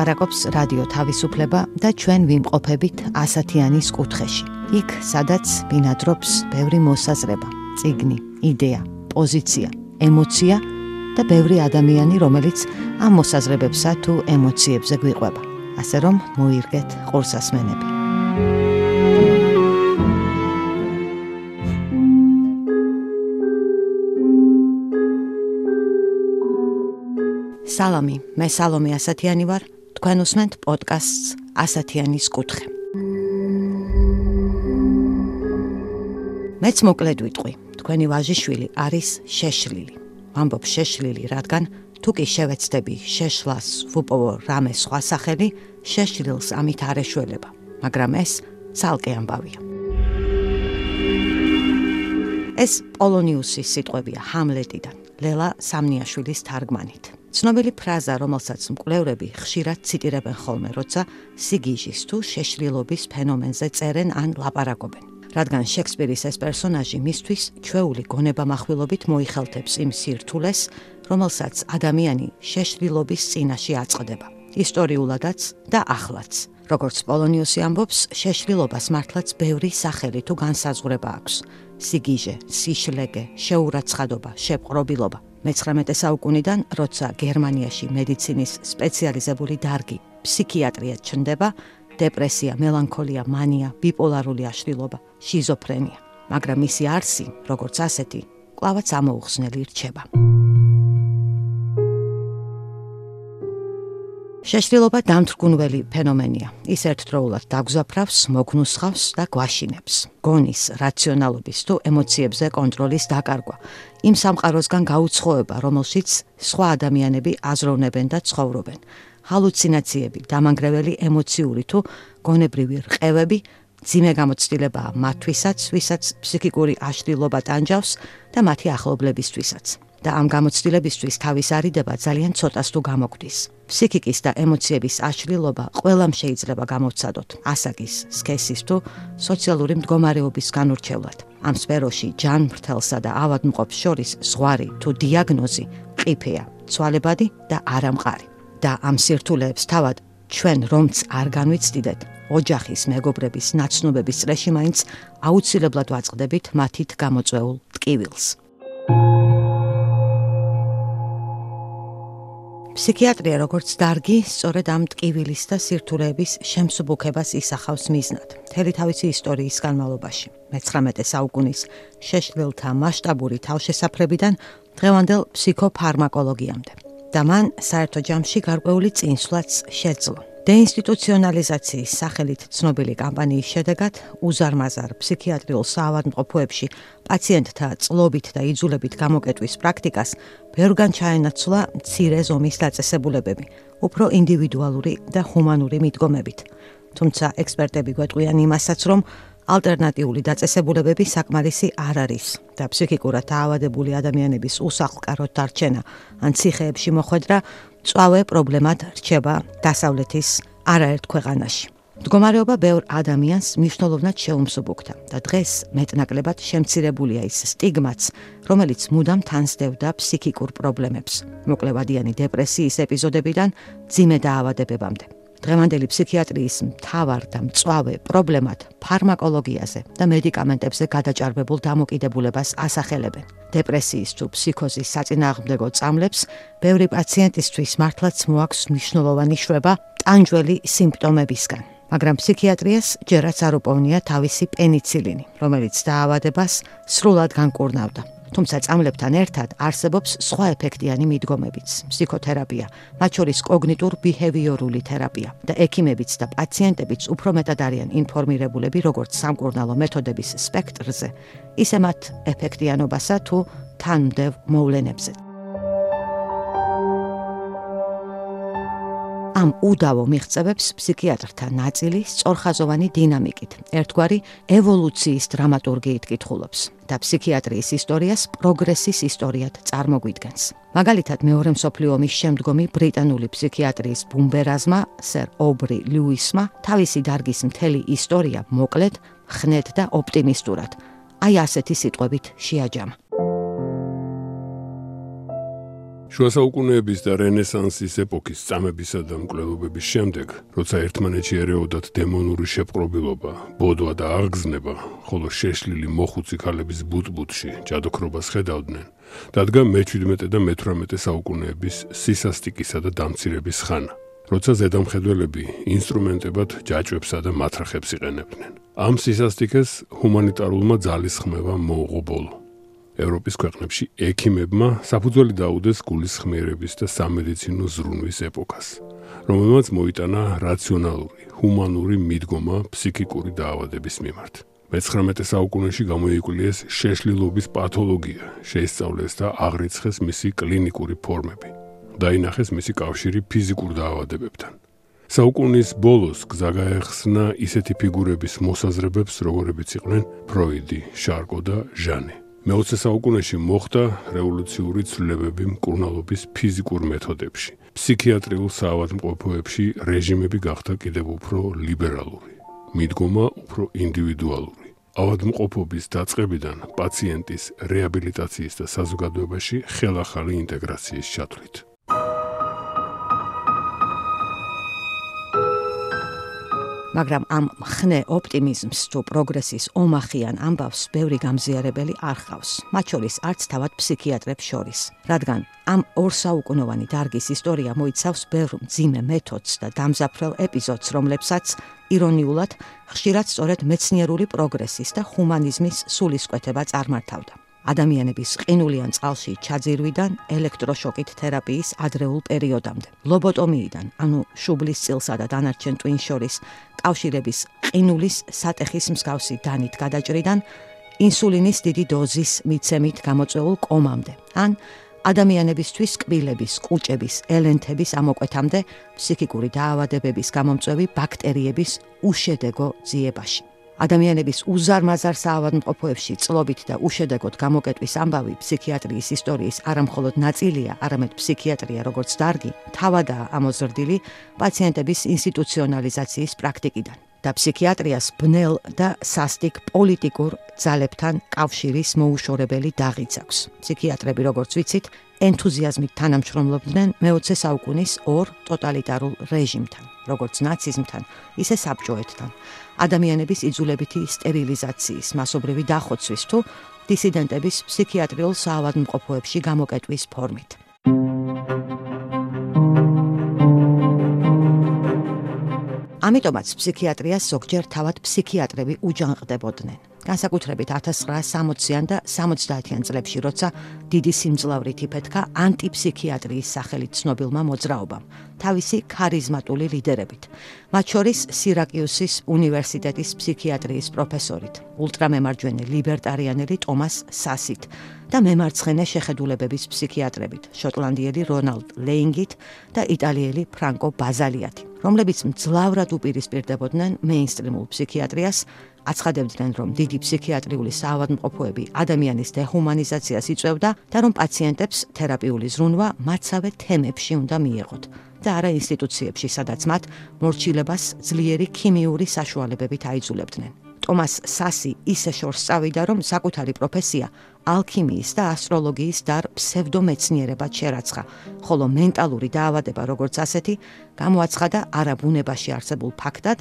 ლაპარაკობს რადიო თავისუფლება და ჩვენ ვიმყოფებით ასათიანის კუთხეში. იქ, სადაც ბინადრობს ბევრი მოსაზრება, ციგნი, იდეა, პოზიცია, ემოცია და ბევრი ადამიანი, რომელიც ამ მოსაზრებებსა თუ ემოციებზე გვიყვება. ასე რომ მოირგეთ ყურსასმენები. სალამი, მე სალომე ასათიანი ვარ. თქვენ უსმენთ პოდკასტს ასათიანის კუთხე. მეც მოკლედ ვიტყვი, თქვენი ვაჟიშვილი არის შეშლილი. ამბობ შეშლილი, რადგან თუ კი შევეცდები შეშლას ვუპოვო რამე სხვა სახელი, შეშლილს ამით არ ეშველება, მაგრამ ეს ცალკე ამბავია. ეს პოლონიუსის სიტყვებია ჰამლეტიდან, ლელა სამნიაშვილის თარგმანით. ცნობილი ფრაზა, რომელსაც მკვლევრები ხშირად ციტირებენ ხოლმე, როცა სიგიჟის თუ შეშლილობის ფენომენზე წერენ ან ლაპარაკობენ. რადგან შექსპირის ეს პერსონაჟი მისთვის ჩვეული გონებამახვილობით მოიხელთებს იმ სირთულეს, რომელსაც ადამიანი შეშლილობის წინაშე აწყდება, ისტორიულადაც და ახლაც. როგორც პოლონიუსი ამბობს, შეშლილობას მართლაც ბევრი სახელი თუ განსაზღვრება აქვს: სიგიჟე, სიშლეგე, შეურაცხადობა, შეპყრობილობა. მე-19 საუკუნიდან, როცა გერმანიაში მედიცინის სპეციალიზებული დარგი ფსიქიატრია ჩნდება, დეპრესია, მელანქოლია, მანია, ბიპოლარული აშლილობა, შიზოფრენია, მაგრამ მისი არსი, როგორც ასეთი, კლავაც ამოუხსნელი რჩება. შეშლილობა დამთრგუნველი ფენომენია. ის ერთდროულად დაგზაფრავს, მოგნუსხავს და გვაშინებს. გონის, რაციონალობის თუ ემოციებზე კონტროლის დაკარგვა. იმ სამყაროსგან გაუცხოება, რომელშიც სხვა ადამიანები აზროვნებენ და ცხოვრობენ. ჰალუცინაციები, დამანგრეველი ემოციური თუ გონებრივი რყევები ძიმე გამოცდილებაა მათთვისაც, ვისაც ფსიქიკური აშლილობა ტანჯავს და მათი ახლობლებისთვისაც. და ამ გამოცდილებისთვის თავის არიდება ძალიან ცოტას თუ გამოგვდის. ფსიქიკის და ემოციების აშლილობა ყველამ შეიძლება გამოცადოთ. ასაკის, სქესის თუ სოციალური მდგომარეობის განურჩევლად. ამ სფეროში ჯანმრთელსა და ავადმყოფს შორის ზღვარი თუ დიაგნოზი ყიფეა, ცვალებადი და არამყარი. და ამ სირთულეებს თავად ჩვენ რომც არ განვიცდიდეთ, ოჯახის მეგობრების ნაცნობების წრეში მაინც აუცილებლად ვაწყდებით მათით გამოწვეულ ტკივილს. ფსიქიატრია როგორც დარგი, სწორედ ამ ტკივილის და სირთულეების შემსუბუქებას ისახავს მიზნად. მთელი თავისი ისტორიის განმავლობაში, მე-19 საუკუნის შეშლილთა მასშტაბური თავშესაფრებიდან დღევანდელ ფსიქოფარმაკოლოგიამდე. და მან საერთო ჯამში გარკვეული წინსვლაც შეძლო. დეინსტიტუციონალიზაციის სახელით ცნობილი კამპანიის შედეგად უზარმაზარ ფსიქიატრიულ საავადმყოფოებში პაციენტთა წლობით და იძულებით გამოკეტვის პრაქტიკას ბევრგან ჩაენაცვლა მცირე ზომის დაწესებულებები, უფრო ინდივიდუალური და ჰუმანური მიდგომებით. თუმცა ექსპერტები გვეტყვიან იმასაც, რომ ალტერნატიული დაწესებულებები საკმარისი არ არის და ფსიქიკურად დაავადებული ადამიანების უსახლკაროდ დარჩენა ან ციხეებში მოხვედრა წვავე პრობლემად რჩება დასავლეთის არაერთ ქვეყანაში. მდგომარეობა ბევრ ადამიანს მნიშვნელოვნად შეუმსუბუქდა და დღეს მეტნაკლებად შემცირებულია ის სტიგმაც, რომელიც მუდამ თანსდევდა ფსიქიკურ პრობლემებს, მოკლევადიანი დეპრესიის ეპიზოდებიდან ძიმე დაავადებებამდე. დღევანდელი ფსიქიატრიის მთავარ და მწვავე პრობლემად ფარმაკოლოგიაზე და მედიკამენტებზე გადაჭარბებულ დამოკიდებულებას ასახელებენ. დეპრესიის თუ ფსიქოზის საწინააღმდეგო წამლებს ბევრი პაციენტისთვის მართლაც მოაქვს მნიშვნელოვანი შვება ტანჯველი სიმპტომებისგან. მაგრამ ფსიქიატრიას ჯერაც არ უპოვნია თავისი პენიცილინი, რომელიც დაავადებას სრულად განკურნავდა. თუმცა წამლებთან ერთად არსებობს სხვა ეფექტიანი მიდგომებიც, ფსიქოთერაპია, მათ შორის კოგნიტურ-ბიჰევიორული თერაპია და ექიმებიც და პაციენტებიც უფრო მეტად არიან ინფორმირებულები როგორც სამკურნალო მეთოდების სპექტრზე, ისე მათ ეფექტიანობასა თუ თანმდევ მოვლენებზე. ამ უდავო მიღწევებს ფსიქიატრთა ნაწილი სწორხაზოვანი დინამიკით, ერთგვარი ევოლუციის დრამატურგიით კითხულობს და ფსიქიატრიის ისტორიას პროგრესის ისტორიად წარმოგვიდგენს. მაგალითად, მეორე მსოფლიო ომის შემდგომი ბრიტანული ფსიქიატრიის ბუმბერაზმა, სერ ობრი ლუისმა, თავისი დარგის მთელი ისტორია მოკლედ, ხნეთ და ოპტიმისტურად, აი ასეთი სიტყვებით შეაჯამა. შუა საუკუნეების და რენესანსის ეპოქის წამებისა და მკვლელობების შემდეგ, როცა ერთმანეთში ერეოდათ დემონური შეპყრობილობა, ბოდვა და აღგზნება, ხოლო შეშლილი მოხუცი ქალების ბუტბუტში ჯადოქრობას ხედავდნენ, დადგა მე-17 და მე-18 საუკუნეების სისასტიკისა და დამცირების ხანა, როცა ზედამხედველები ინსტრუმენტებად ჯაჭვებსა და მათრახებს იყენებდნენ. ამ სისასტიკეს ჰუმანიტარულმა ძალისხმევა მოუღო ბოლო. ევროპის ქვეყნებში ექიმებმა საფუძველი დაუდეს გულისხმიერების და სამედიცინო ზრუნვის ეპოქას, რომელმაც მოიტანა რაციონალური, ჰუმანური მიდგომა ფსიქიკური დაავადების მიმართ. მე-19 საუკუნეში გამოიკვლიეს შეშლილობის პათოლოგია, შეისწავლეს და აღრიცხეს მისი კლინიკური ფორმები. დაინახეს მისი კავშირი ფიზიკურ დაავადებებთან. საუკუნის ბოლოს გზა გაეხსნა ისეთი ფიგურების მოსაზრებებს, როგორებიც იყვნენ ფროიდი, შარკო და ჟანი. მე-20 საუკუნეში მოხდა რევოლუციური ცვლილებები მკურნალობის ფიზიკურ მეთოდებში. ფსიქიატრიულ საავადმყოფოებში რეჟიმები გახდა კიდევ უფრო ლიბერალური, მიდგომა უფრო ინდივიდუალური. ავადმყოფობის დაწყებიდან პაციენტის რეაბილიტაციის და საზოგადოებაში ხელახალი ინტეგრაციის ჩათვლით. მაგრამ ამ ხნე ოპტიმიზმს თუ პროგრესის ომახიან ამბავს ბევრი გამზიარებელი არ ხავს, მათ შორის არც თავად ფსიქიატრებს შორის, რადგან ამ ორსაუკუნოვანი დარგის ისტორია მოიცავს ბევრ მძიმე მეთოდს და დამზაფრელ ეპიზოდს, რომლებსაც ირონიულად ხშირად სწორედ მეცნიერული პროგრესის და ჰუმანიზმის სულისკვეთება წარმართავდა. ადამიანების ყინულიან წყალში ჩაძირვიდან ელექტროშოკით თერაპიის ადრეულ პერიოდამდე. ლობოტომიიდან, ანუ შუბლის წილსა და დანარჩენ ტვინს შორის კავშირების ყინულის სატეხის მსგავსი დანით გადაჭრიდან ინსულინის დიდი დოზის მიცემით გამოწვეულ კომამდე. ან ადამიანებისთვის კბილების, კუჭების, ელენთების ამოკვეთამდე ფსიქიკური დაავადებების გამომწვევი ბაქტერიების უშედეგო ძიებაში. ადამიანების უზარმაზარ საავადმყოფოებში წლობით და უშედეგოდ გამოკეტვის ამბავი ფსიქიატრიის ისტორიის არამხოლოდ ნაწილია, არამედ ფსიქიატრია როგორც დარგი, თავადაა ამოზრდილი პაციენტების ინსტიტუციონალიზაციის პრაქტიკიდან. და ფსიქიატრიას ბნელ და სასტიკ პოლიტიკურ ძალებთან კავშირის მოუშორებელი დაღიც აქვს. ფსიქიატრები, როგორც ვიცით, ენთუზიაზმით თანამშრომლობდნენ მე-20 საუკუნის ორ ტოტალიტარულ რეჟიმთან, როგორც ნაციზმთან, ისე საბჭოეთთან. ადამიანების იძულებითი სტერილიზაციის, მასობრივი დახოცვის თუ დისიდენტების ფსიქიატრიულ საავადმყოფოებში გამოკეტვის ფორმით. ამიტომაც ფსიქიატრიას ზოგჯერ თავად ფსიქიატრები უჯანყდებოდნენ. განსაკუთრებით 1960-იან და 70-იან წლებში, როცა დიდი სიმძლავრით იფეთქა ანტიფსიქიატრიის სახელით ცნობილმა მოძრაობამ, თავისი ქარიზმატული ლიდერებით. მათ შორის სირაკიუსის უნივერსიტეტის ფსიქიატრიის პროფესორით, ულტრამემარჯვენე ლიბერტარიანელი ტომას სასით და მემარცხენე შეხედულებების ფსიქიატრებით, შოტლანდიელი რონალდ ლეინგით და იტალიელი ფრანკო ბაზალიათი, რომლებიც მძლავრად უპირისპირდებოდნენ მეინსტრიმულ ფსიქიატრიას აცხადებდნენ, რომ დიდი ფსიქიატრიული საავადმყოფოები ადამიანის დეჰუმანიზაციას იწევდა და რომ პაციენტებს თერაპიული ზრუნვა მათსავე თემებში უნდა მიეღოთ და არა ინსტიტუციებში, სადაც მათ მორჩილებას ძლიერი ქიმიური საშუალებებით აიძულებდნენ. ტომას სასი ისე შორს წავიდა, რომ საკუთარი პროფესია ალქიმიის და ასტროლოგიის დარ ფსევდომეცნიერებად შერაცხა, ხოლო მენტალური დაავადება როგორც ასეთი გამოაცხადა არაბუნებაში არსებულ ფაქტად,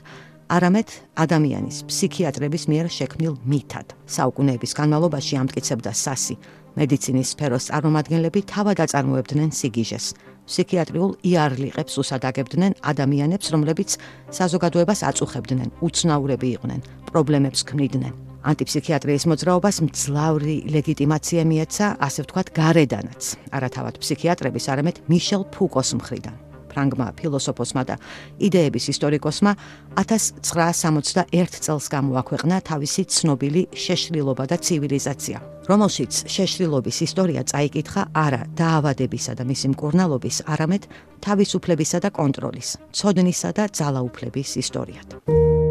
არამედ ადამიანის ფსიქიატრების მიერ შექმნილ მითად. საუკუნეების განმავლობაში ამტკიცებდა სასი, მედიცინის სფეროს წარმომადგენლები თავად აწარმოებდნენ სიგიჟეს. ფსიქიატრიულ იარლიყებს უსადაგებდნენ ადამიანებს, რომლებიც საზოგადოებას აწუხებდნენ, უცნაურები იყვნენ, პრობლემებს ქმნიდნენ. ანტიფსიქიატრიის მოძრაობას მძლავრი ლეგიტიმაცია მიეცა, ასე ვთქვათ, გარედანაც, არა თავად ფსიქიატრების, არამედ მიშელ ფუკოს მხრიდან. ფრანგმა ფილოსოფოსმა და იდეების ისტორიკოსმა 1961 წელს გამოაქვეყნა თავისი ცნობილი შეშლილობა და ცივილიზაცია, რომელშიც შეშლილობის ისტორია წაიკითხა არა დაავადებისა და მისი მკურნალობის, არამედ თავისუფლებისა და კონტროლის, ცოდნისა და ძალაუფლების ისტორიად.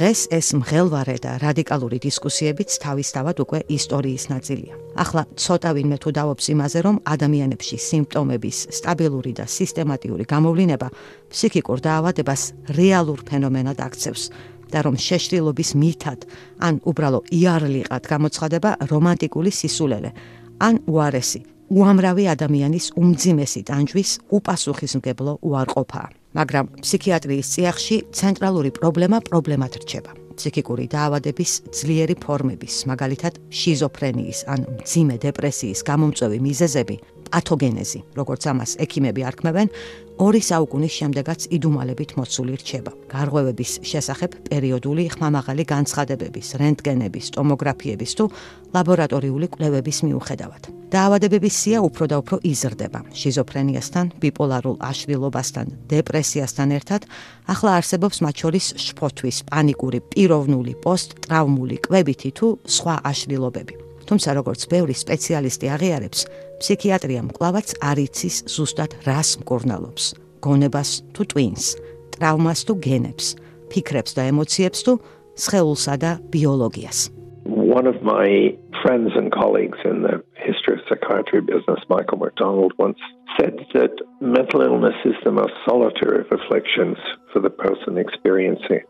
დღეს ეს მღელვარე და რადიკალური დისკუსიებიც თავისთავად უკვე ისტორიის ნაწილია. ახლა ცოტა ვინმე თუ დავობს იმაზე, რომ ადამიანებში სიმპტომების სტაბილური და სისტემატიური გამოვლინება ფსიქიკურ დაავადებას რეალურ ფენომენად აქცევს და რომ შეშლილობის მითად ან უბრალო იარლიყად გამოცხადება რომანტიკული სისულელე ან უარესი უამრავი ადამიანის უმძიმესი ტანჯვის უპასუხისმგებლო უარყოფა. მაგრამ ფსიქიატრიის წიაღში ცენტრალური პრობლემა პრობლემად რჩება. ფსიქიკური დაავადების ძლიერი ფორმების, მაგალითად შიზოფრენიის ან მძიმე დეპრესიის გამომწვევი მიზეზები პათოგენეზი, როგორც ამას ექიმები არქმევენ, ორი საუკუნის შემდეგაც იდუმალებით მოცული რჩება. გარღვევების შესახებ პერიოდული ხმამაღალი განცხადებების, რენტგენების, ტომოგრაფიების თუ ლაბორატორიული კვლევების მიუხედავად. დაავადებების სია უფრო და უფრო იზრდება. შიზოფრენიასთან, ბიპოლარულ აშლილობასთან, დეპრესიასთან ერთად ახლა არსებობს მათ შორის შფოთვის, პანიკური, პიროვნული, პოსტტრავმული, კვებითი თუ სხვა აშლილობები. თუმცა როგორც ბევრი სპეციალისტი აღიარებს, ფსიქიატრია მკლავაც არ იცის ზუსტად რას მკურნალობს: გონებას თუ ტვინს, ტრავმას თუ გენებს, ფიქრებს და ემოციებს თუ სხეულსა და ბიოლოგიას. One of my friends and colleagues in the history of psychiatry business, Michael McDonald, once said that mental illness is the most solitary of afflictions for the person experiencing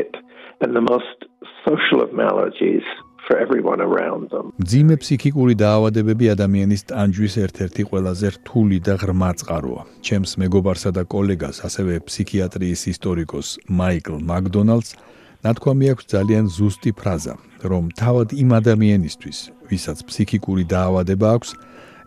it, and the most social of maladies for everyone around them. ძიმე ფსიქიკური დაავადებები ადამიანის ტანჯვის ერთ-ერთი ყველაზე რთული და ღრმა წყაროა. ჩემს მეგობარსა და კოლეგას, ასევე ფსიქიატრიის ისტორიკოს მაიკლ მაკდონალდს ნათქვამი აქვს ძალიან ზუსტი ფრაზა, რომ თავად იმ ადამიანისთვის, ვისაც ფსიქიკური დაავადება აქვს,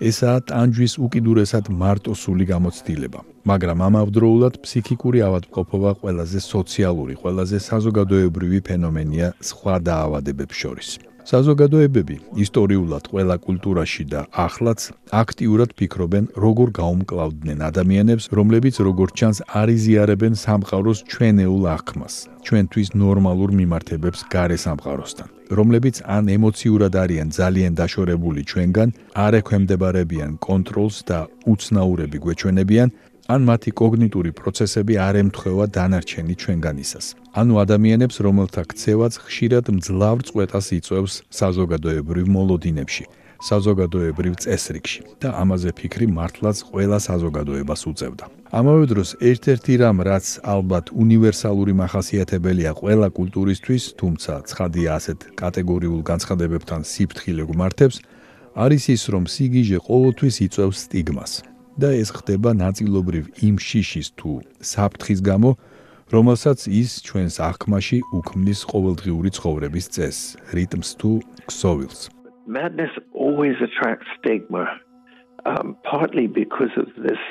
ესაა ტანჯვის უკიდურესად მარტოსული გამოცდილება. მაგრამ ამავდროულად ფსიქიკური ავადმყოფობა ყველაზე სოციალური, ყველაზე საზოგადოებრივი ფენომენია სხვა დაავადებებს შორის. საზოგადოებები ისტორიულად ყველა კულტურაში და ახლაც აქტიურად ფიქრობენ, როგორ გაუმკლავდნენ ადამიანებს, რომლებიც როგორც ჩანს არიზიარებენ სამყაროს ჩვენეულ აღქმას, ჩვენთვის ნორმალურ მიმართებებს გარე სამყაროსთან, რომლებიც ან ემოციურად არიან ძალიან დაშორებული ჩვენგან, არ ექვემდებარებიან კონტროლს და უცნაურები გვეჩვენებიან, ან მათი კოგნიტური პროცესები არ ემთხვევა დანარჩენი ჩვენგანისას. ანუ ადამიანებს, რომელთა ქცევაც ხშირად მძლავრ წვეტას იწვევს საზოგადოებრივ მოლოდინებში, საზოგადოებრივ წესრიგში და ამაზე ფიქრი მართლაც ყველა საზოგადოებას უწევდა. ამავე დროს ერთ-ერთი რამ, რაც ალბათ უნივერსალური מחასიათებელია ყველა კულტურისთვის, თუმცა ცხადია ასეთ კატეგორიულ განცხადებებთან სიფრთხილე გმართებს, არის ის, რომ სიგიჟე ყოველთვის იწვევს სტიგმას. და ეს ხდება ნაწილობრივ იმ შიშის თუ საფრთხის გამო, რომელსაც ის ჩვენს აღქმაში უქმნის ყოველდღიური ცხოვრების წესს, რიტმს თუ ქსოვილს. Madness always attracts stigma, um, partly because of this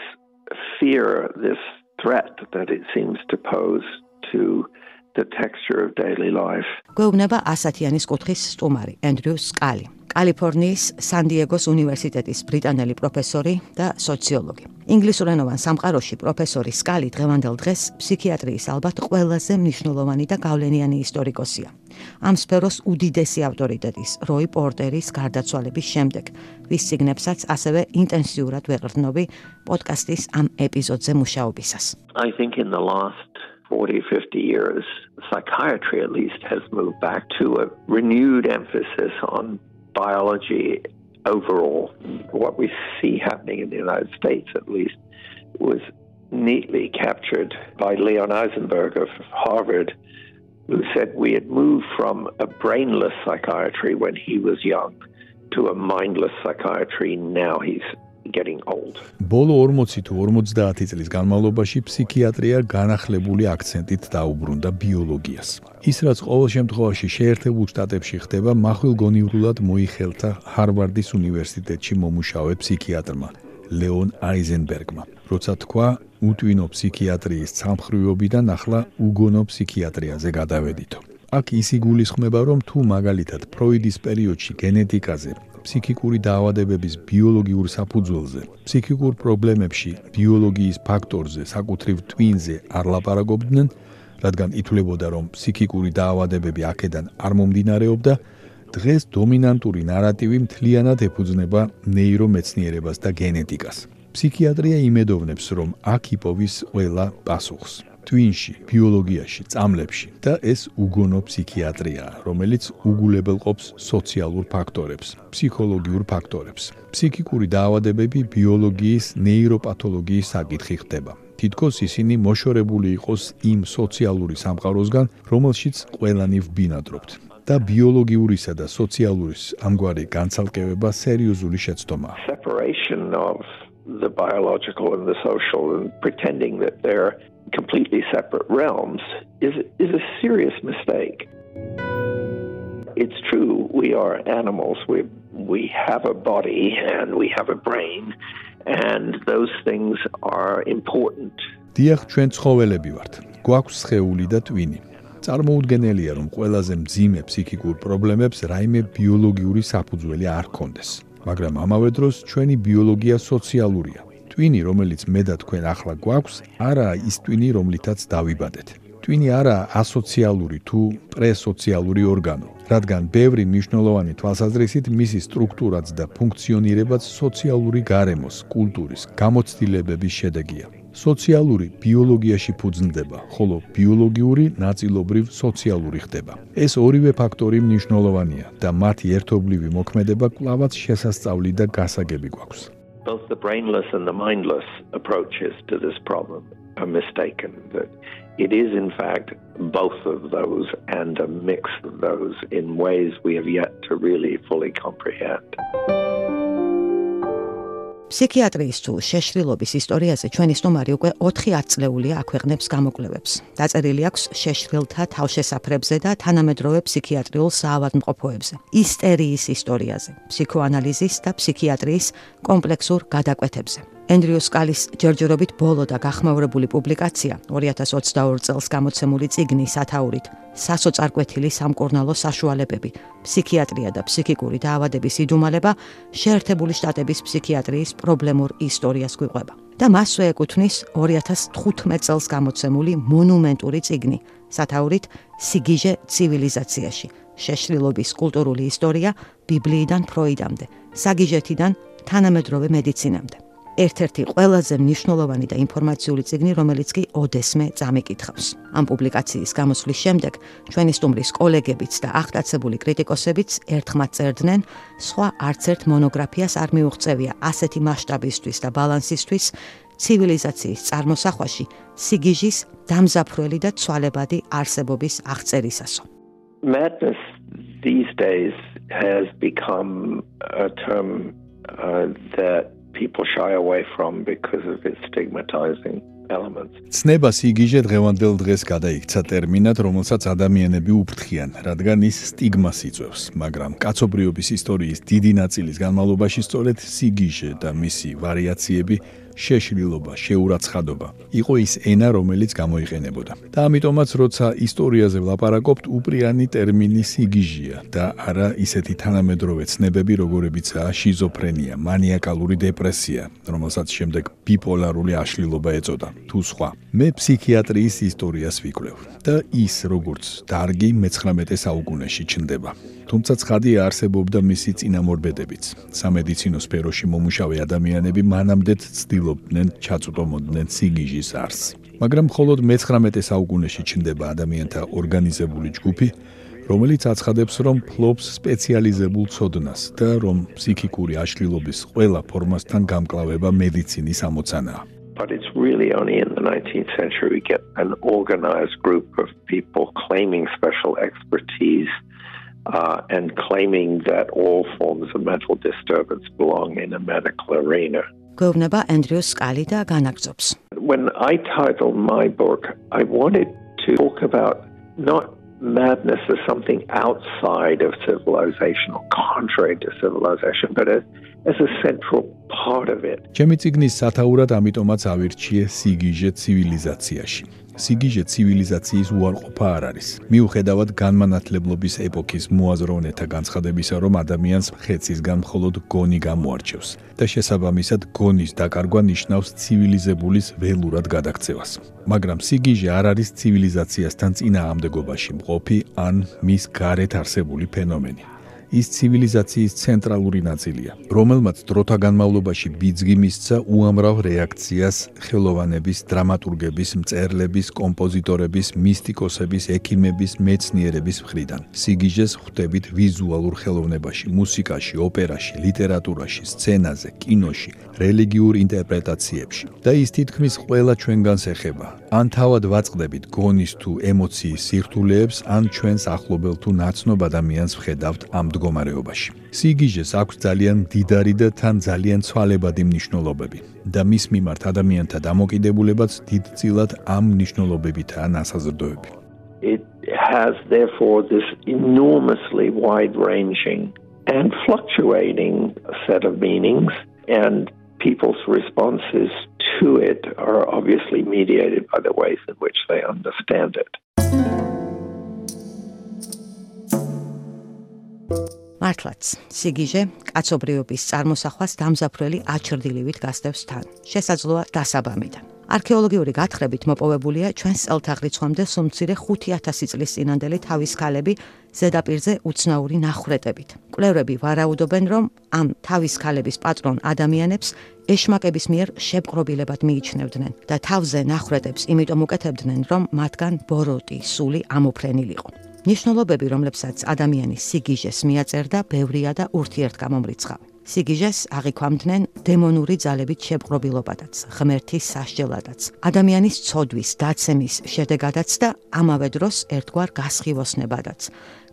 fear, this threat that it seems to pose to the texture of daily life. გვეუბნება ასათიანის კუთხის სტუმარი, ენდრიუ სკალი. კალიფორნიის სან-დიეგოს უნივერსიტეტის ბრიტანელი პროფესორი და სოციოლოგი. ინგლისურენოვან სამყაროში პროფესორი სკალი დღევანდელ დღეს ფსიქიატრიის ალბათ ყველაზე მნიშვნელოვანი და გავლენიანი ისტორიკოსია. ამ სფეროს უდიდესი ავტორიტეტის როი პორტერის გარდაცვალების შემდეგ, ვის სიგნებსაც ასევე ინტენსიურად ვეყრდნობი პოდკასტის ამ ეპიზოდზე მუშაობისას. I think in the last 40 50 years psychiatry at least has moved back to a renewed emphasis on biology overall. What we see happening in the United States, at least, was neatly captured by Leon Eisenberg of Harvard, who said we had moved from a brainless psychiatry when he was young to a mindless psychiatry now he's getting old. ბოლო 40 თუ 50 წლის განმავლობაში ფსიქიატრია განახლებული აქცენტით დაუბრუნდა ბიოლოგიას. ის რაც ყოველ შემთხვევაში შეერთებულ შტატებში ხდება, מחვილგონივრულად მოიხელთა ჰარვარდის უნივერსიტეტში მომუშავე ფსიქიატრმა ლეონ აიზენბერგმა. როცა თქვა უტვინო ფსიქიატრიის სამხრივობიდან ახლა უგონო ფსიქიატრიაზე გადავედითო. აქ ის იგულისხმება, რომ თუ მაგალითად ფროიდის პერიოდში გენეტიკაზე ფსიქიკური დაავადებების ბიოლოგიურ საფუძველზე, ფსიქიკურ პრობლემებში ბიოლოგიის ფაქტორზე, საკუთრივ ტვინზე არ ლაპარაკობდნენ, რადგან ითვლებოდა, რომ ფსიქიკური დაავადებები აქედან არ მომდინარეობდა, დღეს დომინანტური ნარატივი მთლიანად ეფუძნება ნეირომეცნიერებას და გენეტიკას. ფსიქიატრია იმედოვნებს, რომ აქ იპოვის ყველა პასუხს. Twin-ში, ბიოლოგიაში, წამლებში და ეს უგონო ფსიქიატრია, რომელიც უგულებელყოფს სოციალურ ფაქტორებს, ფსიქოლოგიურ ფაქტორებს. ფსიქიკური დაავადებები ბიოლოგიის, ნეიროპათოლოგიის საკითხი ხდება. თითქოს ისინი მოშორებული იყოს იმ სოციალური სამყაროსგან, რომელშიც ყველანი ვბინადრობთ. და ბიოლოგიურისა და სოციალურის ამგვარი განცალკევება სერიოზული შეცდომაა. Separation of the biological and the social and pretending that they're completely separate realms is is a serious mistake. It's true we are animals we we have a body and we have a brain and those things are important. დიახ, ჩვენ ცხოველები ვართ. გვაქვს სხეული და ტვინი. წარმოუდგენელია, რომ ყველაზე მძიმე ფსიქიკურ პრობლემებს რაიმე ბიოლოგიური საფუძველი არ ჰქონდეს. მაგრამ ამავე დროს ჩვენი ბიოლოგია სოციალურია. ტვინი, რომელიც მე და თქვენ ახლა გვაქვს, არაა ის ტვინი, რომლითაც დავიბადეთ. ტვინი არაა ასოციალური თუ პრესოციალური ორგანო, რადგან ბევრი მნიშვნელოვანი თვალსაზრისით მისი სტრუქტურაც და ფუნქციონირებაც სოციალური გარემოს, კულტურის, გამოცდილებების შედეგია. სოციალური ბიოლოგიაში ფუძნდება, ხოლო ბიოლოგიური ნაწილობრივ სოციალური ხდება. ეს ორივე ფაქტორი მნიშვნელოვანია და მათი ერთობლივი მოქმედება კვლავაც შესასწავლი და გასაგები გვაქვს. Both the brainless and the mindless approaches to this problem are mistaken that it is in fact both of those and a mix of those in ways we have yet to really fully comprehend. ფსიქიატრიის თუ შეშრილობის ისტორიაზე ჩვენი სტუმარი უკვე 4 წლეულია აქვეყნებს გამოკვლევებს. დაწერილი აქვს შეშრილთა თავშესაფრებზე და თანამედროვე ფსიქიატრიულ საავადმყოფოებზე, ისტერიის ისტორიაზე, ფსიქოანალიზის და ფსიქიატრიის კომპლექსურ გადაკვეთებზე. ენდრიუ სკალის ჯერჯერობით ბოლო და გახმაურებული პუბლიკაცია 2022 წელს გამოცემული წიგნი სათაურით. სასოწარკვეთილი სამკურნალო საშუალებები ფსიქიატრია და ფსიქიკური დაავადების იდუმალება შეერთებული შტატების ფსიქიატრიის პრობლემურ ისტორიას გვიყვება. და მასვე ეკუთვნის 2015 წელს გამოცემული მონუმენტური წიგნი სათაურით სიგიჟე ცივილიზაციაში შეშლილობის კულტურული ისტორია ბიბლიიდან ფროიდამდე საგიჟეთიდან თანამედროვე მედიცინამდე ერთ-ერთი ყველაზე მნიშვნელოვანი და ინფორმაციული წიგნი, რომელიც კი ოდესმე წამიკითხავს. ამ პუბლიკაციის გამოსვლის შემდეგ ჩვენი სტუმრის კოლეგებიც და აღტაცებული კრიტიკოსებიც ერთხმად წერდნენ, სხვა არც ერთ მონოგრაფიას არ მიუღწევია ასეთი მასშტაბისთვის და ბალანსისთვის ცივილიზაციის წარმოსახვაში სიგიჟის დამზაფრველი და ცვალებადი არსებობის აღწერისასო. Madness these days has become a term uh, that people shy away from because of its stigmatizing elements. ცნება სიგიჟე დღევანდელ დღეს გადაიქცა ტერმინად, რომელსაც ადამიანები უფრთხიან, რადგან ის სტიგმას იწვევს, მაგრამ კაცობრიობის ისტორიის დიდი ნაწილის განმავლობაში სწორედ სიგიჟე და მისი ვარიაციები შეშლილობა, შეურაცხადობა იყო ის ენა, რომელიც გამოიყენებოდა. და ამიტომაც, როცა ისტორიაზე ვლაპარაკობთ, უპრიანი ტერმინი სიგიჟია და არა ისეთი თანამედროვე ცნებები, როგორებიცაა შიზოფრენია, მანიაკალური დეპრესია, რომელსაც შემდეგ ბიპოლარული აშლილობა ეწოდა, თუ სხვა. მე ფსიქიატრიის ისტორიას ვიკვლევ და ის როგორც დარგი მე-19 საუკუნეში ჩნდება. თუმცა ცხადია არსებობდა მისი წინამორბედებიც. სამედიცინო სფეროში მომუშავე ადამიანები მანამდეც ცდილობდნენ ჩაწუტომოდნენ სიგიჟის არსს. მაგრამ მხოლოდ მე-19 საუკუნეში ჩნდება ადამიანთა ორგანიზებული ჯგუფი, რომელიც აცხადებს, რომ ფლობს სპეციალიზებულ ცოდნას და რომ ფსიქიკური აშლილობის ყველა ფორმასთან გამკლავება მედიცინის ამოცანაა. But it's really only in the 19th century we get an organized group of people claiming special expertise uh, and claiming that all forms of mental disturbance belong in a medical arena. გვეუბნება ენდრიუ სკალი და განაგზობს. When I titled my book, I wanted to talk about not madness as something outside of civilization or contrary to civilization, but as, as a central part of it. ჩემი ციგნის სათაურად ამიტომაც ავირჩიე სიგიჟე ცივილიზაციაში. სიგიჟე ცივილიზაციის უარყოფა არ არის. მიუხედავად განმანათლებლობის ეპოქის მოაზროვნეთა განცხადებისა, რომ ადამიანს ხეცისგან მხოლოდ გონი გამოარჩევს და შესაბამისად გონის დაკარგვა ნიშნავს ცივილიზებულის ველურად გადაქცევას. მაგრამ სიგიჟე არ არის ცივილიზაციასთან წინააღმდეგობაში მყოფი ან მის გარეთ არსებული ფენომენი. ის ცივილიზაციის ცენტრალური ნაწილია, რომელმაც დროთა განმავლობაში ბიძგი მისცა უამრავ რეაქციას ხელოვანების, დრამატურგების, მწერლების, კომპოზიტორების, მისტიკოსების, ექიმების, მეცნიერების მხრიდან. სიგიჟეს ხვდებით ვიზუალურ ხელოვნებაში, მუსიკაში, ოპერაში, ლიტერატურაში, სცენაზე, კინოში, რელიგიურ ინტერპრეტაციებში. და ის თითქმის ყველა ჩვენგანს ეხება. ან თავად ვაწყდებით გონის თუ ემოციის სირთულეებს, ან ჩვენს ახლობელ თუ ნაცნობ ადამიანს ვხედავთ ამ მდგომარეობაში. სიგიჟეს აქვს ძალიან დიდარი და თან ძალიან ცვალებადი მნიშვნელობები და მის მიმართ ადამიანთა დამოკიდებულებაც დიდწილად ამ მნიშვნელობებითაა ნასაზრდოები. It has therefore this enormously wide-ranging and fluctuating set of meanings and people's responses to it are obviously mediated by the ways in which they understand it. მართლაც, სიგიჟე კაცობრიობის წარმოსახვას დამზაფრელი აჩრდილივით გასდევს თან. შესაძლოა დასაბამიდან. არქეოლოგიური გათხრებით მოპოვებულია ჩვენს წელთაღრიცხვამდე სუმცირე 5000 წლის წინანდელი თავის ქალები ზედაპირზე უცნაური ნახრეტებით. კვლევრები ვარაუდობენ, რომ ამ თავის ქალების პატრონ ადამიანებს ეშმაკების მიერ შეპყრობილებად მიიჩნევდნენ და თავზე ნახრეტებს იმიტომ უკეთებდნენ, რომ მათგან ბოროტი, სული ამოფრენილიყო. ნიშნულობები, რომლებსაც ადამიანის სიგიჟეს მიაწერდა, ბევრია და ურთიერთგამომრიცხავი. სიგიჟეს აღიქვამდნენ დემონური ძალებით შეპყრობილობადაც, ღმერთის სასჯელადაც, ადამიანის ცოდვის, დაცემის შედეგადაც და ამავე დროს ერთგვარ გასხივოსნებადაც,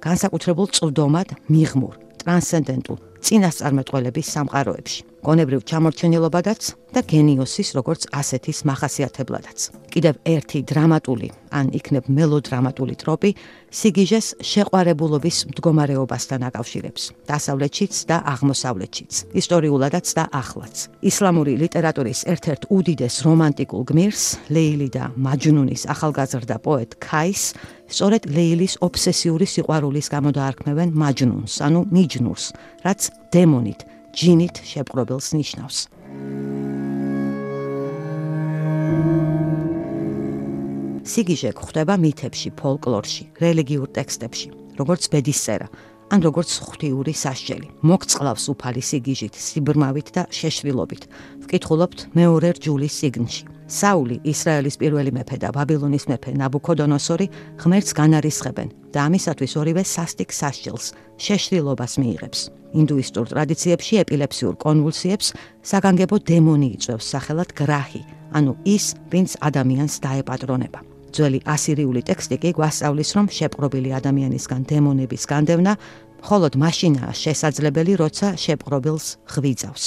განსაკუთრებულ წვდომად მიღმურ, ტრანსცენდენტულ წინასწარმეტყველების სამყაროებში. გონებრივ ჩამორჩენილობადაც და გენიოსის როგორც ასეთის מחასიათებლადაც. კიდევ ერთი დრამატული, ან იქნებ მელოდრამატული ტროპი სიგიჟეს შეყვარებულობის მდგომარეობასთან აკავშირებს, დასავლეთშიც და აღმოსავლეთშიც, ისტორიულადაც და ახლაც. ისლამური ლიტერატურის ერთ-ერთ უდიდეს რომანტიკულ გმირს, ლეილი და მაჯნუნის ახალგაზრდა პოეტ ქაის სწორედ ლეილის ობსესიური სიყვარულის გამო დაარქმევენ მაჯნუნს, ანუ მიჯნურს, რაც დემონით ჯინით შეპყრობილს ნიშნავს. სიგიჟე გვხვდება მითებში, ფოლკლორში, რელიგიურ ტექსტებში, როგორც ბედისწერა, ან როგორც ღვთიური სასჯელი. მოგწყლავს უფალი სიგიჟით, სიბრმავით და შეშრილობით. ვკითხულობთ მეორე რჯულის სიგნში. საული, ისრაელის პირველი მეფე და ბაბილონის მეფე ნაბუქოდონოსორი ღმერთს განარისხებენ და ამისათვის ორივე სასტიკ სასჯელს, შეშრილობას მიიღებს. ინდუისტურ ტრადიციებში ეპილეფსიურ კონვულსიებს საგანგებო დემონი იწვევს სახელად გრაჰი, ანუ ის, ვინც ადამიანს დაეპატრონება. ძველი ასირიული ტექსტი კი გვასწავლის, რომ შეპყრობილი ადამიანისგან დემონების განდევნა მხოლოდ მაშინაა შესაძლებელი, როცა შეპყრობილს ღვიძავს.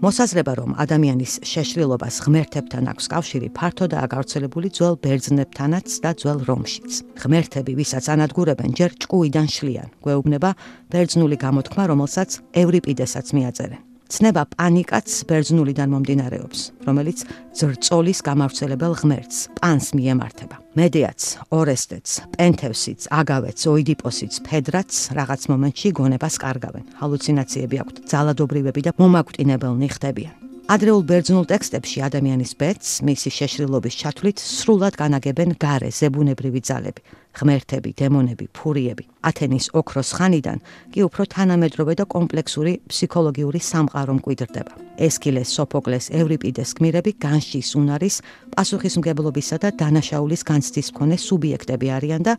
მოსაზრება რომ ადამიანის შეშრილობას ღმერთებთან აქვს კავშირი ფართოდაა გავრცელებული ძველ ბერძნებთანაც და ძველ რომშიც. ღმერთები, ვისაც ანადგურებენ, ჯერ ჭკუიდან შლიან. გვეუბნება ბერძნული გამოთქმა, რომელსაც ევრიპიდესაც მიაწერენ. ცნება პანიკაც ბერძნულიდან მომდინარეობს, რომელიც ძრწოლის გამავრცელებელ ღმერთს, პანს მიემართება. მედეაც, ორესტეც, პენთევსიც, აგავეც, ოიდიპოსიც, ფედრაც რაღაც მომენტში გონებას კარგავენ. ჰალუცინაციები აქვთ, ძალადობრივები და მომაკვდინებელნი ხდებიან. ადრეულ ბერძნულ ტექსტებში ადამიანის ბედს, მისი შეშრილობის ჩათვლით სრულად განაგებენ გარე ზებუნებრივი ძალები, ღმერთები, დემონები, ფურიები. ათენის ოქროს ხანიდან კი უფრო თანამედროვე და კომპლექსური ფსიქოლოგიური სამყარო მკვიდრდება. ესკილეს, სოფოკლეს, ევრიპიდეს გმირები განშის უნარის, პასუხისმგებლობისა და დანაშაულის განცდის მქონე სუბიექტები არიან და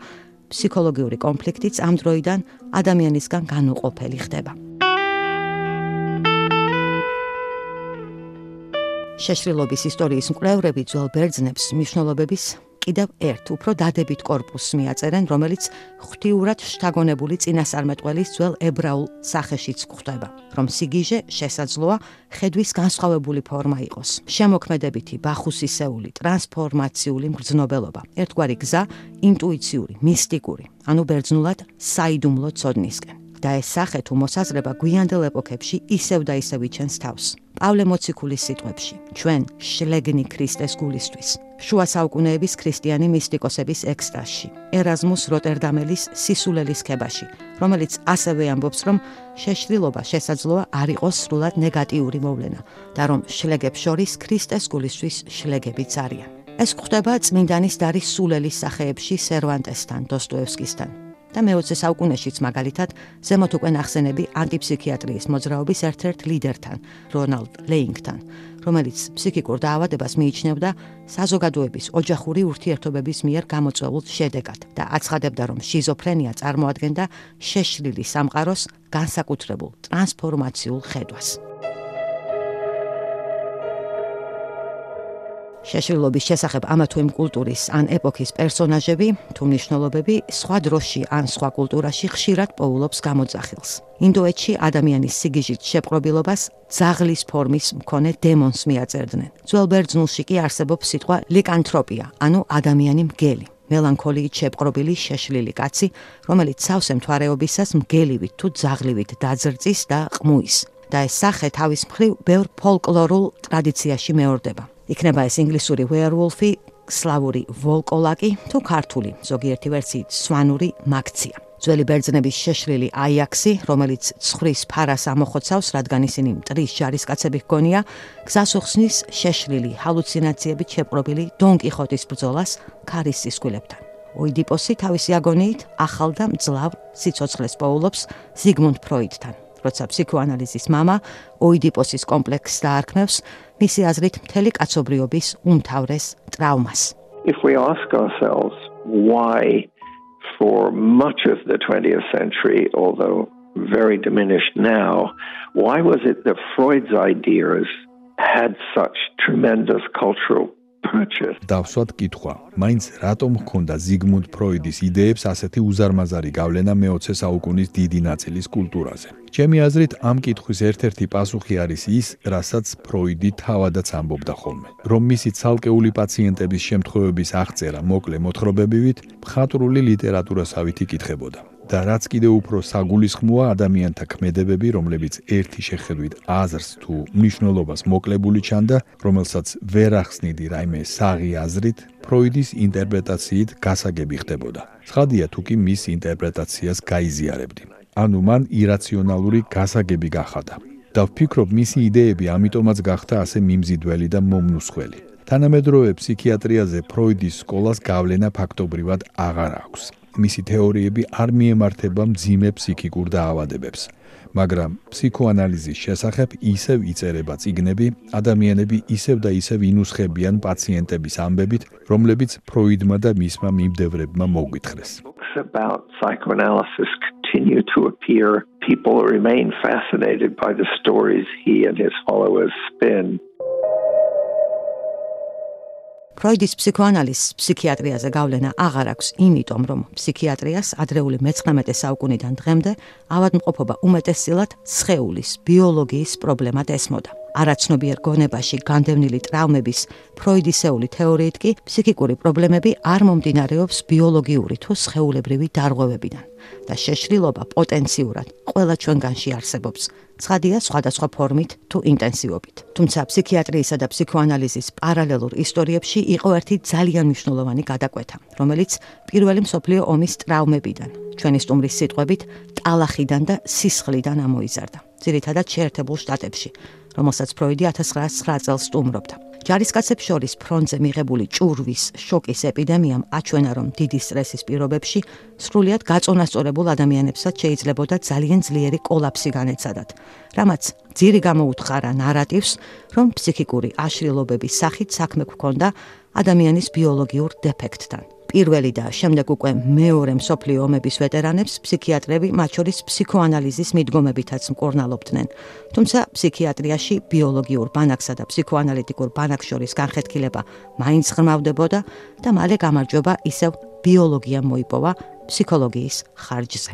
ფსიქოლოგიური კონფლიქტიც ამ დროიდან ადამიანისგან განუყოფელი ხდება. შეშრილობის ისტორიის მკვლევრები ძველ ბერძნებს მნიშვნელობების კიდევ ერთ უფრო დადებით корпуს მიაწერენ, რომელიც ღვთიურად შთაგონებული წინასწარმეტყველის ძველ ებრაულ სახეშიც გვხვდება, რომ სიგიჟე შესაძლოა ხედვის განსხვავებული ფორმა იყოს. შემოქმედებითი, ბახუსისეული, ტრანსფორმაციული მგრძნობელობა, ერთგვარი გზა, ინტუიციური, მისტიკური, ანუ ბერძნულად საიდუმლო ცოდნისკენ. და ეს სახე თუ მოსაზრება გვიანდელ ეპოქებში ისევ და ისევ იჩენს თავს. პავლე მოციქულის სიტყვებში, ჩვენ შლეგნი ქრისტეს გულისთვის. შუა საუკუნეების ქრისტიანი მისტიკოსების ექსტასში, ერაზმუს როტერდამელის სისულელის ქებაში, რომელიც ასევე ამბობს, რომ შეშრილობა შესაძლოა არ იყოს სრულად ნეგატიური მოვლენა და რომ შლეგებს შორის ქრისტეს გულისთვის შლეგებიც არიან. ეს გვხვდება წმინდანის დარის სულელის სახეებში სერვანტესთან, დოსტოევსკისთან. და მე-20 საუკუნეშიც მაგალითად ზემოთ უკვე ნახსენები ანტიფსიქიატრიის მოძრაობის ერთ-ერთ ლიდერთან, რონალდ ლეინგთან, რომელიც ფსიქიკურ დაავადებას მიიჩნევდა საზოგადოების ოჯახური ურთიერთობების მიერ გამოწვეულ შედეგად და აცხადებდა, რომ შიზოფრენია წარმოადგენდა შეშლილი სამყაროს განსაკუთრებულ ტრანსფორმაციულ ხედვას. შეშლილობის შესახებ ამა თუ იმ კულტურის ან ეპოქის პერსონაჟები თუ მნიშვნელობები სხვა დროში ან სხვა კულტურაში ხშირად პოულობს გამოძახილს. ინდოეთში ადამიანის სიგიჟით შეპყრობილობას ძაღლის ფორმის მქონე დემონს მიაწერდნენ. ძველ ბერძნულში კი არსებობს სიტყვა ლიკანთროპია, ანუ ადამიანი მგელი. მელანქოლიით შეპყრობილი შეშლილი კაცი, რომელიც სავსე მთვარეობისას მგელივით თუ ძაღლივით დაძრწის და ყმუის. და ეს სახე თავის მხრივ ბევრ ფოლკლორულ ტრადიციაში მეორდება. იქნება ეს ინგლისური werewolf-ი, სლავური ვოლკოლაკი თუ ქართული, ზოგიერთი ვერსიით სვანური მაქცია. ძველი ბერძნების შეშლილი აიაქსი, რომელიც ცხრის ფარას ამოხოცავს, რადგან ისინი მტრის ჯარისკაცები ჰგონია, გზასუხსნის შეშლილი ჰალუცინაციებით შეპყრობილი დონ კიხოტის ბრძოლას ქარის სისქვილებთან. ოიდიპოსი თავისი აგონიით ახალ და მძლავრ სიცოცხლეს პოულობს ზიგმუნდ ფროიდთან. ფსიქოანალიზის ოიდიპოსის კომპლექსს დაარქმევს, მისი აზრით მთელი კაცობრიობის უმთავრეს ტრავმას. If we ask ourselves why for much of the 20th century, although very diminished now, why was it that Freud's ideas had such tremendous cultural დავსვათ კითხვა. მაინც რატომ ჰქონდა ზიგმუნდ ფროიდის იდეებს ასეთი უზარმაზარი გავლენა მე-20 საუკუნის დიდი ნაწილის კულტურაზე? ჩემი აზრით, ამ კითხვის ერთ-ერთი პასუხი არის ის, რასაც ფროიდი თავადაც ამბობდა ხოლმე, რომ მისი ცალკეული პაციენტების შემთხვევების აღწერა მოკლე მოთხრობებივით მხატვრული ლიტერატურასავით იკითხებოდა. და რაც კიდევ უფრო საგულისხმოა ადამიანთა ქმედებები, რომლებიც ერთი შეხედვით აზრს თუ მნიშვნელობას მოკლებული ჩანდა, რომელსაც ვერ ახსნიდი რაიმე საღი აზრით, ფროიდის ინტერპრეტაციით გასაგები ხდებოდა. ცხადია თუ კი მის ინტერპრეტაციას გაიზიარებდი. ანუ მან ირაციონალური გასაგები გახადა. და ვფიქრობ, მისი იდეები ამიტომაც გახდა ასე მიმზიდველი და მომნუსხველი. თანამედროვე ფსიქიატრიაზე ფროიდის სკოლას გავლენა ფაქტობრივად აღარ აქვს. მისი თეორიები არ მიემართება მძიმე ფსიქიკურ დაავადებებს, მაგრამ ფსიქოანალიზის შესახებ ისევ იწერება წიგნები, ადამიანები ისევ და ისევ ინუსხებიან პაციენტების ამბებით, რომლებიც ფროიდმა და მისმა მიმდევრებმა მოგვითხრეს. about psychoanalysis continue to appear people remain fascinated by the stories he and his followers spin ფროიდის ფსიქოანალიზის ფსიქიატრიაზე გავლენა აღარ აქვს, იმიტომ რომ ფსიქიატრიას ადრეული მე-19 საუკუნიდან დღემდე ავადმყოფობა უმეტესწილად სხეულის ბიოლოგიის პრობლემად ესმოდა. არაცნობიერ გონებაში განდევნილი ტრავმების ფროიდისეული თეორიით კი ფსიქიკური პრობლემები არ მომდინარეობს ბიოლოგიური თუ სხეულებრივი დარღვევებიდან და შეშლილობა პოტენციურად ყველა ჩვენგანში არსებობს. ცხადია სხვადასხვა ფორმით თუ ინტენსივობით. თუმცა ფსიქიატრიისა და ფსიქოანალიზის პარალელურ ისტორიებში იყო ერთი ძალიან მნიშვნელოვანი გადაკვეთა, რომელიც პირველი მსოფლიო ომის ტრავმებიდან, ჩვენი სტუმრის სიტყვებით, ტალახიდან და სისხლიდან ამოიზარდა. ძირითადად შეერთებულ შტატებში, რომელსაც ფროიდი 1909 წელს სტუმრობდა. ჯარისკაცებს შორის ფრონტზე მიღებული ჭურვის შოკის ეპიდემიამ აჩვენა, რომ დიდი სტრესის პირობებში სრულიად გაწონასწორებულ ადამიანებსაც შეიძლებოდა ძალიან ძლიერი კოლაფსი განეცადათ. რამაც ძირი გამოუთხარა ნარატივს, რომ ფსიქიკური აშლილობების სახით საქმე გქონდა ადამიანის ბიოლოგიურ დეფექტთან. პირველი და შემდეგ უკვე მეორე მსოფლიო ომების ვეტერანებს ფსიქიატრები, მათ შორის ფსიქოანალიზის მიდგომებითაც მკურნალობდნენ. თუმცა ფსიქიატრიაში ბიოლოგიურ ბანაკსა და ფსიქოანალიტიკურ ბანაკს შორის განხეთქილება მაინც ღრმავდებოდა და მალე გამარჯვება ისევ ბიოლოგიამ მოიპოვა ფსიქოლოგიის ხარჯზე.